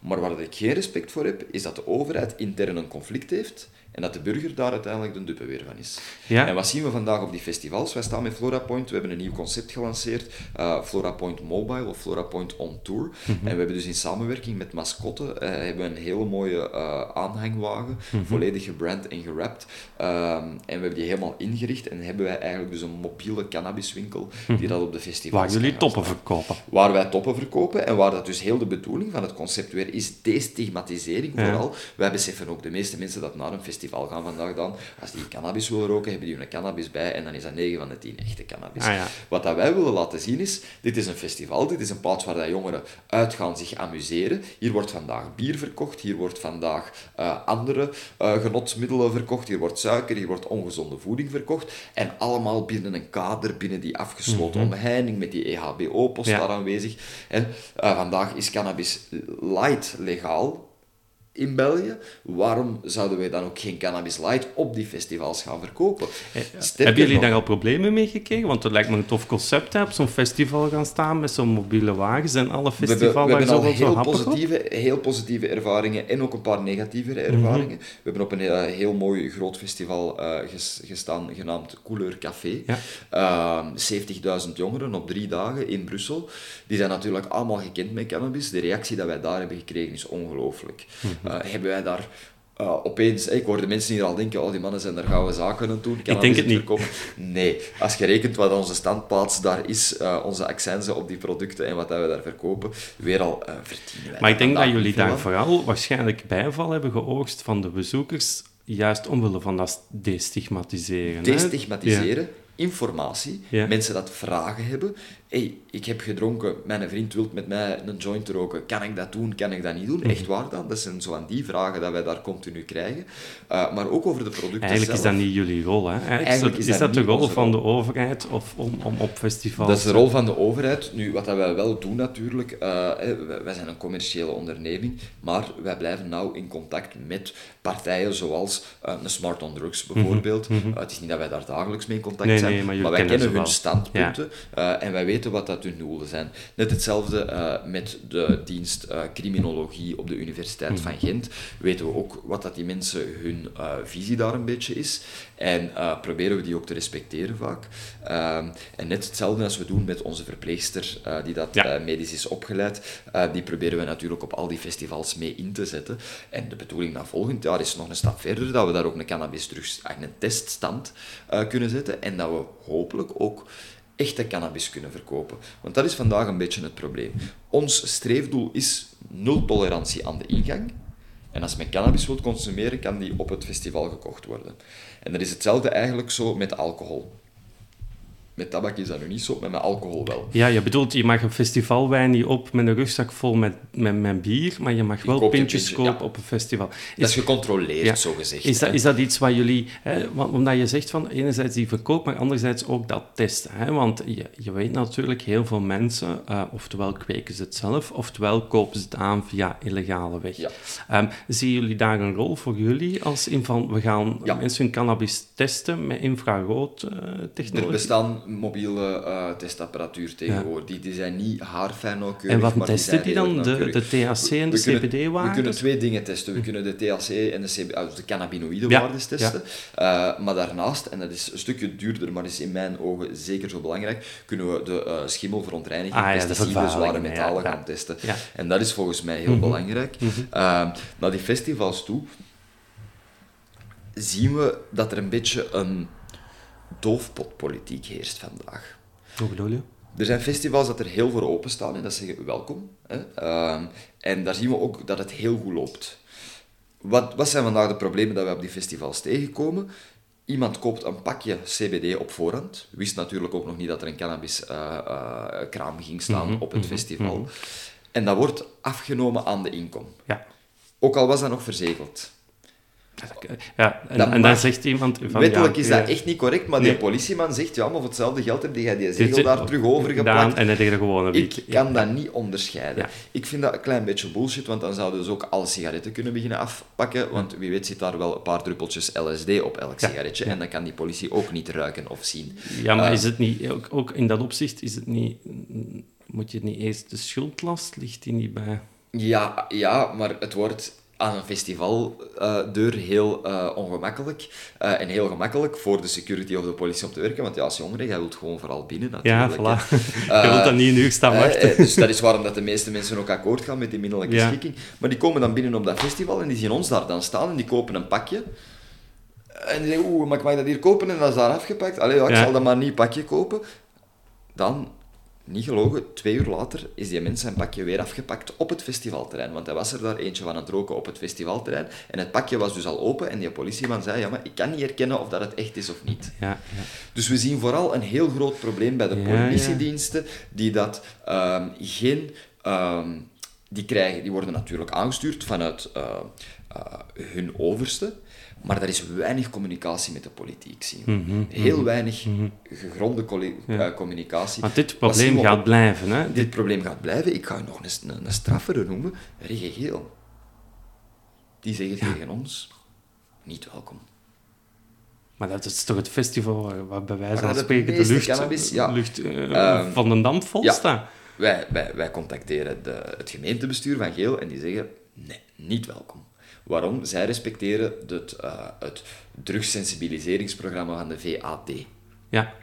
Maar waar ik geen respect voor heb, is dat de overheid intern een conflict heeft en dat de burger daar uiteindelijk de dupe weer van is. Ja. En wat zien we vandaag op die festivals? Wij staan met FloraPoint, we hebben een nieuw concept gelanceerd, uh, FloraPoint Mobile of FloraPoint On Tour. Mhm. En we hebben dus in samenwerking met Mascotte uh, hebben een hele mooie uh, aanhangwagen, mhm. volledig gebrand en gerapt. Ehm, en we hebben die helemaal ingericht en hebben wij eigenlijk dus een mobiele cannabiswinkel die mhm. dat op de festivals Waar jullie toppen verkopen. Waar wij toppen verkopen en waar dat dus heel de bedoeling van het concept weer is destigmatisering vooral. Wij beseffen ook, de meeste mensen dat naar een festival festival gaan vandaag dan. Als die cannabis willen roken, hebben die een cannabis bij en dan is dat 9 van de 10 echte cannabis. Ah, Wat dat wij willen laten zien is, dit is een festival, dit is een plaats waar dat jongeren uitgaan, zich amuseren. Hier wordt vandaag bier verkocht, hier wordt vandaag uh, andere uh, genotsmiddelen verkocht, hier wordt suiker, hier wordt ongezonde voeding verkocht. En allemaal binnen een kader, binnen die afgesloten mm omheining, met die EHBO-post daar aanwezig. En uh, vandaag is cannabis light legaal, in België, waarom zouden wij dan ook geen Cannabis Light op die festivals gaan verkopen? Eh, hebben jullie daar al problemen mee gekregen? Want het lijkt me een tof concept, hè, op zo'n festival gaan staan met zo'n mobiele wagens en alle festivals. We, we, hebben al heel positieve, heel positieve ervaringen en ook een paar negatieve ervaringen. We hebben op een heel, heel mooi groot festival uh, gestaan, genaamd Couleur Café. Ja. 70.000 ehm, jongeren op drie dagen in Brussel. Die zijn natuurlijk allemaal gekend met cannabis. De reactie dat wij daar hebben gekregen is ongelooflijk. Mhm. Uh, hebben wij daar uh, opeens, ik hoorde mensen hier al denken, oh die mannen zijn daar gouden zaken aan doen. Ik denk het niet. Verkopen. Nee, als je rekent wat onze standplaats daar is, uh, onze accijnzen op die producten en wat dat we daar verkopen, weer al uh, verdienen wij. Maar ik denk dat jullie daar vooral waarschijnlijk bijval hebben geoogst van de bezoekers, juist omwille van dat destigmatiseren. Destigmatiseren, informatie, mensen dat vragen hebben hey, ik heb gedronken, mijn vriend wil met mij een joint roken, kan ik dat doen, kan ik dat niet doen? Mhm. Echt waar dan? Dat zijn zo aan die vragen dat wij daar continu krijgen. Uh, maar ook over de producten Eigenlijk is dat niet jullie rol, hè? Eigenlijk is, dat, de rol van de overheid of om, om op festivals... Dat is de rol van de overheid. Nu, wat dat wij wel doen natuurlijk, uh, wij zijn een commerciële onderneming, maar wij blijven nauw in contact met partijen zoals uh, een Smart on Drugs mhm. bijvoorbeeld. Mm -hmm. het is niet dat wij daar dagelijks mee in contact zijn, nee, maar, maar, wij kennen hun standpunten en wij weten wat dat hun doelen zijn. Net hetzelfde uh, met de dienst uh, criminologie op de Universiteit van Gent. Weten we ook wat dat die mensen hun uh, visie daar een beetje is. En proberen we die ook te respecteren vaak. Ehm, en net hetzelfde als we doen met onze verpleegster, die dat medisch is opgeleid. die proberen we natuurlijk op al die festivals mee in te zetten. En de bedoeling na volgend jaar is nog een stap verder, dat we daar ook een cannabis terug, een teststand kunnen zetten. En dat we hopelijk ook echte cannabis kunnen verkopen. Want dat is vandaag een beetje het probleem. Ons streefdoel is nul tolerantie aan de ingang. En als men cannabis wilt consumeren, kan die op het festival gekocht worden. En dat is hetzelfde eigenlijk zo met alcohol. Met tabak is dat nu niet zo, maar met alcohol wel. Ja, je bedoelt, je mag een festivalwijn niet op met een rugzak vol met, met, met bier, maar je mag wel pintjes kopen op een festival. Is, dat is gecontroleerd, zo gezegd. Is dat, is dat iets wat jullie... Hè, omdat je zegt van, enerzijds die verkoop, maar anderzijds ook dat testen. Hè? Want je, je weet natuurlijk, heel veel mensen, uh, oftewel kweken ze het zelf, oftewel kopen ze het aan via illegale weg. Ja. Um, zien jullie daar een rol voor jullie, als in van, we gaan mensen hun cannabis testen met infrarood uh, technologie? Er bestaan mobiele uh, testapparatuur tegenwoordig. Die, die zijn niet haarfijn nauwkeurig, En wat testen die dan? De, de THC en de CBD-waarden? We kunnen twee dingen testen. We kunnen de THC en de, CBD, uh, de cannabinoïde-waardes testen. Uh, maar daarnaast, en dat is een stukje duurder, maar is in mijn ogen zeker zo belangrijk, kunnen we de schimmelverontreiniging, ah, pesticiden, zware metalen gaan testen. En dat is volgens mij heel mm -hmm. belangrijk. Mm -hmm. naar die festivals toe zien we dat er een beetje een doofpotpolitiek heerst vandaag. Hoe bedoel je? Er zijn festivals dat er heel voor openstaan en dat zeggen welkom. Hè. Ehm, en daar zien we ook dat het heel goed loopt. Wat, wat zijn vandaag de problemen dat we op die festivals tegenkomen? Iemand koopt een pakje CBD op voorhand. Wist natuurlijk ook nog niet dat er een cannabiskraam uh, uh, ging staan mhm, op het mhm, festival. Mhm. En dat wordt afgenomen aan de inkom. Ja. Ook al was dat nog verzegeld. Ja, en, Dat en dan zegt iemand van... Wettelijk ja, is dat echt niet correct, maar Nee. die politieman zegt, ja, maar voor hetzelfde geld heb jij die zegel daar terug over geplakt. En er gewoon een Ik kan dat niet onderscheiden. Ik vind dat een klein beetje bullshit, want dan zouden ze ook alle sigaretten kunnen beginnen afpakken, want wie weet zit daar wel een paar druppeltjes LSD op elk sigaretje, en dan kan die politie ook niet ruiken of zien. Ja, maar Eh, is het niet... Ook, ook in dat opzicht is het niet... Moet je niet eerst... De schuldlast ligt die niet bij... Ja, ja, maar het wordt aan een festivaldeur heel eh, ongemakkelijk eh, en heel gemakkelijk voor de security of de politie om te werken, want ja, als jongere, jij wilt gewoon vooral binnen Ja, natuurlijk. voilà. hè. <laughs> je wilt Eh, dan niet een uur staan Eh, wachten. eh, dus dat is waarom dat de meeste mensen ook akkoord gaan met die minderlijke Ja. schikking. Maar die komen dan binnen op dat festival en die zien ons daar dan staan en die kopen een pakje. En die zeggen, oeh, maar ik mag dat hier kopen en dat is daar afgepakt. Allee, ja, ik Ja. zal dat maar niet pakje kopen. Dan, niet gelogen, twee uur later is die mens zijn pakje weer afgepakt op het festivalterrein. Want hij was er daar eentje van aan het roken op het festivalterrein. En het pakje was dus al open en die politieman zei, ja, maar ik kan niet herkennen of dat het echt is of niet. Ja, ja. Dus we zien vooral een heel groot probleem bij de politiediensten, die dat ehm, geen... ehm, die, krijgen, die worden natuurlijk aangestuurd vanuit eh, eh, hun overste, maar er is weinig communicatie met de politiek, zien we. Mhm, Heel weinig gegronde colli- eh, communicatie. Want dit probleem gaat op- blijven. Hè? Dit probleem gaat blijven. Ik ga nog een, een, een straffere noemen. Geel. Die zeggen tegen ons, niet welkom. Maar dat is toch het festival waar, waar bij wijze van spreken de lucht, cannabis, ja. lucht eh, Ehm, van de damp vol ja. staat? Wij, wij, wij contacteren de, het gemeentebestuur van Geel en die zeggen, nee, niet welkom. Waarom? Zij respecteren het, eh, het drugssensibiliseringsprogramma van de VAD. Ja,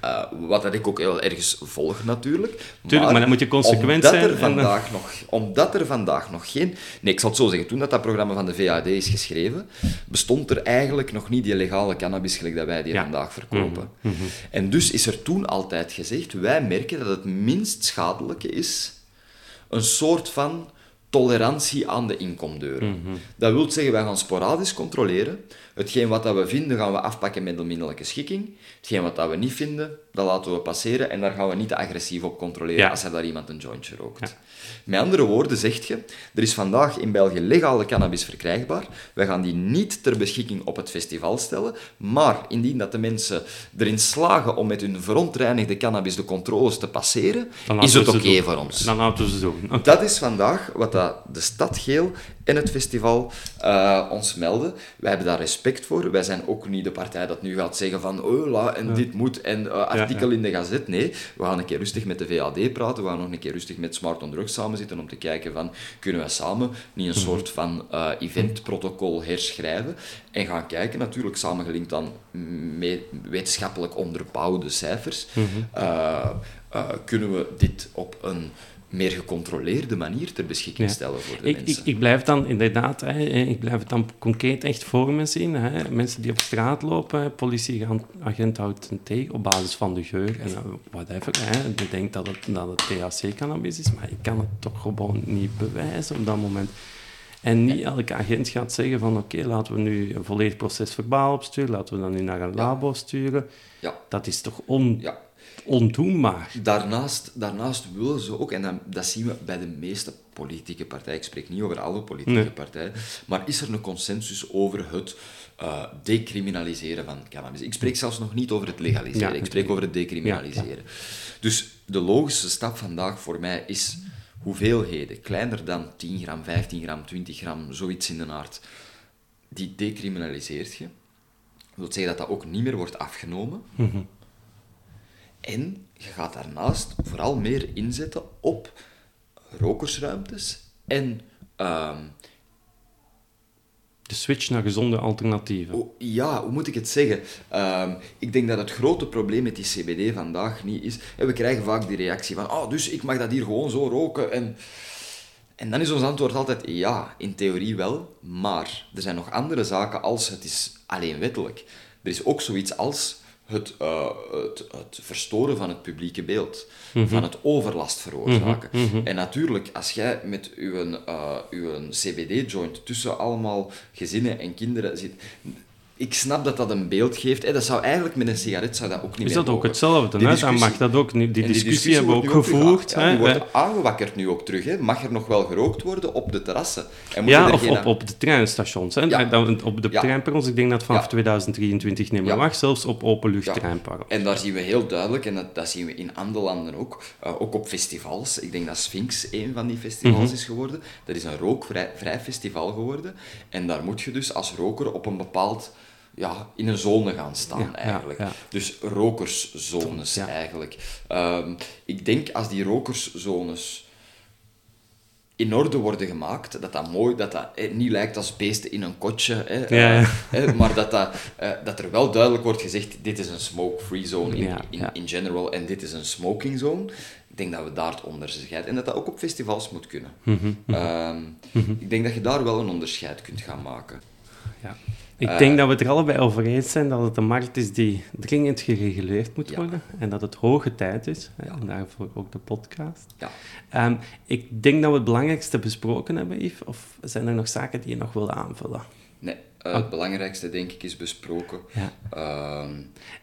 Eh, wat dat ik ook heel ergens volg natuurlijk. Tuurlijk, maar dan moet je consequent omdat zijn Er dan- vandaag nog, omdat er vandaag nog geen... Nee, ik zal het zo zeggen. Toen dat, dat programma van de VAD is geschreven, bestond er eigenlijk nog niet die legale cannabis gelijk dat wij die Ja. vandaag verkopen. Mhm, En dus is er toen altijd gezegd, wij merken dat het minst schadelijke is een soort van tolerantie aan de inkomdeuren. Mhm. Dat wil zeggen, wij gaan sporadisch controleren. Hetgeen wat dat we vinden, gaan we afpakken met onmiddellijke schikking. Hetgeen wat dat we niet vinden, dat laten we passeren en daar gaan we niet te agressief op controleren Ja. als er daar iemand een jointje rookt. Met andere woorden zeg je, er is vandaag in België legale cannabis verkrijgbaar. Wij gaan die niet ter beschikking op het festival stellen, maar indien dat de mensen erin slagen om met hun verontreinigde cannabis de controles te passeren, dan is het oké voor ons. Dan laten we ze doen. Dat is vandaag wat dat de stad Geel en het festival eh, ons melden. Wij hebben daar respect voor. Wij zijn ook niet de partij dat nu gaat zeggen van oh la, en dit moet en eh, artikel ja. in de gazet. Nee, we gaan een keer rustig met de VAD praten. We gaan nog een keer rustig met Smart on Drugs samen zitten om te kijken van kunnen wij samen niet een soort van eh, eventprotocol herschrijven en gaan kijken, natuurlijk samengelinkt aan wetenschappelijk onderbouwde cijfers, eh, kunnen we dit op een meer gecontroleerde manier ter beschikking Ja. stellen voor de Ik, ik, mensen. ik blijf dan inderdaad, hè, ik blijf het dan concreet echt voor me zien. Hè. Mensen die op straat lopen, politieagent houdt hen tegen op basis van de geur en uh, whatever. Hè. Die denkt dat het, dat het THC-cannabis is, maar ik kan het toch gewoon niet bewijzen op dat moment. En niet elke agent gaat zeggen van oké, laten we nu een volledig proces verbaal opsturen, laten we dan nu naar een labo sturen. Ja, Dat is toch on, ja. Ondoenbaar? Daarnaast, daarnaast willen ze ook, en dat, dat zien we bij de meeste politieke partijen, ik spreek niet over alle politieke Nee. partijen, maar is er een consensus over het eh, decriminaliseren van cannabis? Ik spreek zelfs nog niet over het legaliseren, Ja, ik spreek over het decriminaliseren. Dus de logische stap vandaag voor mij is hoeveelheden, kleiner dan 10 gram, 15 gram, 20 gram, zoiets in de aard, die decriminaliseert je. Dat wil zeggen dat dat ook niet meer wordt afgenomen. En je gaat daarnaast vooral meer inzetten op rokersruimtes en ehm, De switch naar gezonde alternatieven. oh, ja, hoe moet ik het zeggen? Ehm, ik denk dat het grote probleem met die CBD vandaag niet is. En we krijgen vaak die reactie van, oh, dus ik mag dat hier gewoon zo roken. En, en dan is ons antwoord altijd ja, in theorie wel, maar er zijn nog andere zaken als het is alleen wettelijk. Er is ook zoiets als het, eh, het, het verstoren van het publieke beeld, van het overlast veroorzaken. En natuurlijk, als jij met uw, eh, uw CBD-joint tussen allemaal gezinnen en kinderen zit, ik snap dat dat een beeld geeft. Hè, dat zou eigenlijk met een sigaret zou dat ook niet Is dat ook hetzelfde? Die hè? Dan discussie- mag dat ook niet. Die discussie, hebben we ook gevoerd. ja, die wordt aangewakkerd nu ook terug. Hè. Mag er nog wel gerookt worden op de terrassen? En Ja, er of geen- op, op de treinstations. Hè? Ja. Dan op de Ja. treinperrons, ik denk dat vanaf Ja. 2023 niet meer mag, zelfs op openluchttreinperrons. En daar zien we heel duidelijk, en dat, dat zien we in andere landen ook, eh, ook op festivals. Ik denk dat Sphinx een van die festivals Mhm. is geworden. Dat is een rookvrij vrij festival geworden. En daar moet je dus als roker op een bepaald... Ja, in een zone gaan staan, eigenlijk. Dus rokerszones, eigenlijk. Ehm, ik denk als die rokerszones in orde worden gemaakt, dat dat mooi, dat dat eh, niet lijkt als beesten in een kotje, hè, eh, Ja, maar dat, dat, eh, dat er wel duidelijk wordt gezegd, dit is een smoke-free zone in, Ja, in, ja. in general en dit is een smoking zone. Ik denk dat we daar het onderscheid... En dat dat ook op festivals moet kunnen. Mhm, Ehm, Ik denk dat je daar wel een onderscheid kunt gaan maken. Ja. Ik Eh, denk dat we het er allebei over eens zijn dat het een markt is die dringend gereguleerd moet Ja. worden en dat het hoge tijd is. Ja. En daarvoor ook de podcast. Ja. Ehm, ik denk dat we het belangrijkste besproken hebben, Yves. Of zijn er nog zaken die je nog wil aanvullen? Nee, eh, Oh. het belangrijkste denk ik is besproken. Ja. Ehm,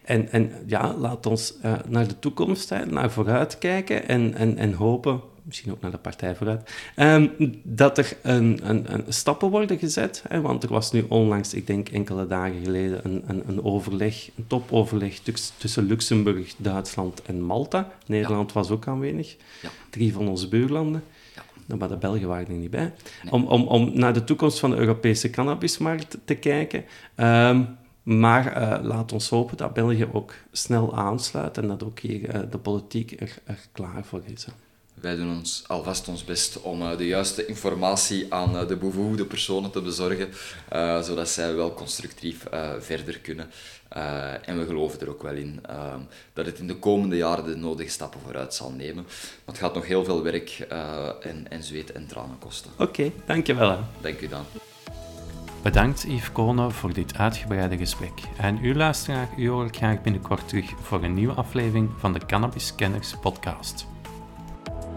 En, en ja, laat ons eh, naar de toekomst, hè, naar vooruit kijken en, en, en hopen, misschien ook naar de partij vooruit, ehm, dat er een, een, een stappen worden gezet. Hè, want er was nu onlangs, ik denk enkele dagen geleden, een, een, een overleg, een topoverleg tuss- tussen Luxemburg, Duitsland en Malta. Nederland was ook aanwezig. Ja. Drie van onze buurlanden. Ja. Nou, Maar de Belgen waren er niet bij. Nee. Om, om, om naar de toekomst van de Europese cannabismarkt te kijken. Ehm, maar eh, laat ons hopen dat België ook snel aansluit en dat ook hier eh, de politiek er, er klaar voor is. Wij doen ons alvast ons best om eh, de juiste informatie aan eh, de bevoegde personen te bezorgen, eh, zodat zij wel constructief eh, verder kunnen. Eh, en we geloven er ook wel in eh, dat het in de komende jaren de nodige stappen vooruit zal nemen. Maar het gaat nog heel veel werk eh, en, en zweet en tranen kosten. Oké, dankjewel. hè. Dank u dan. Bedankt Yves Konen voor dit uitgebreide gesprek. En u luisteraar, u hoor ik graag binnenkort terug voor een nieuwe aflevering van de Cannabis Kenners podcast.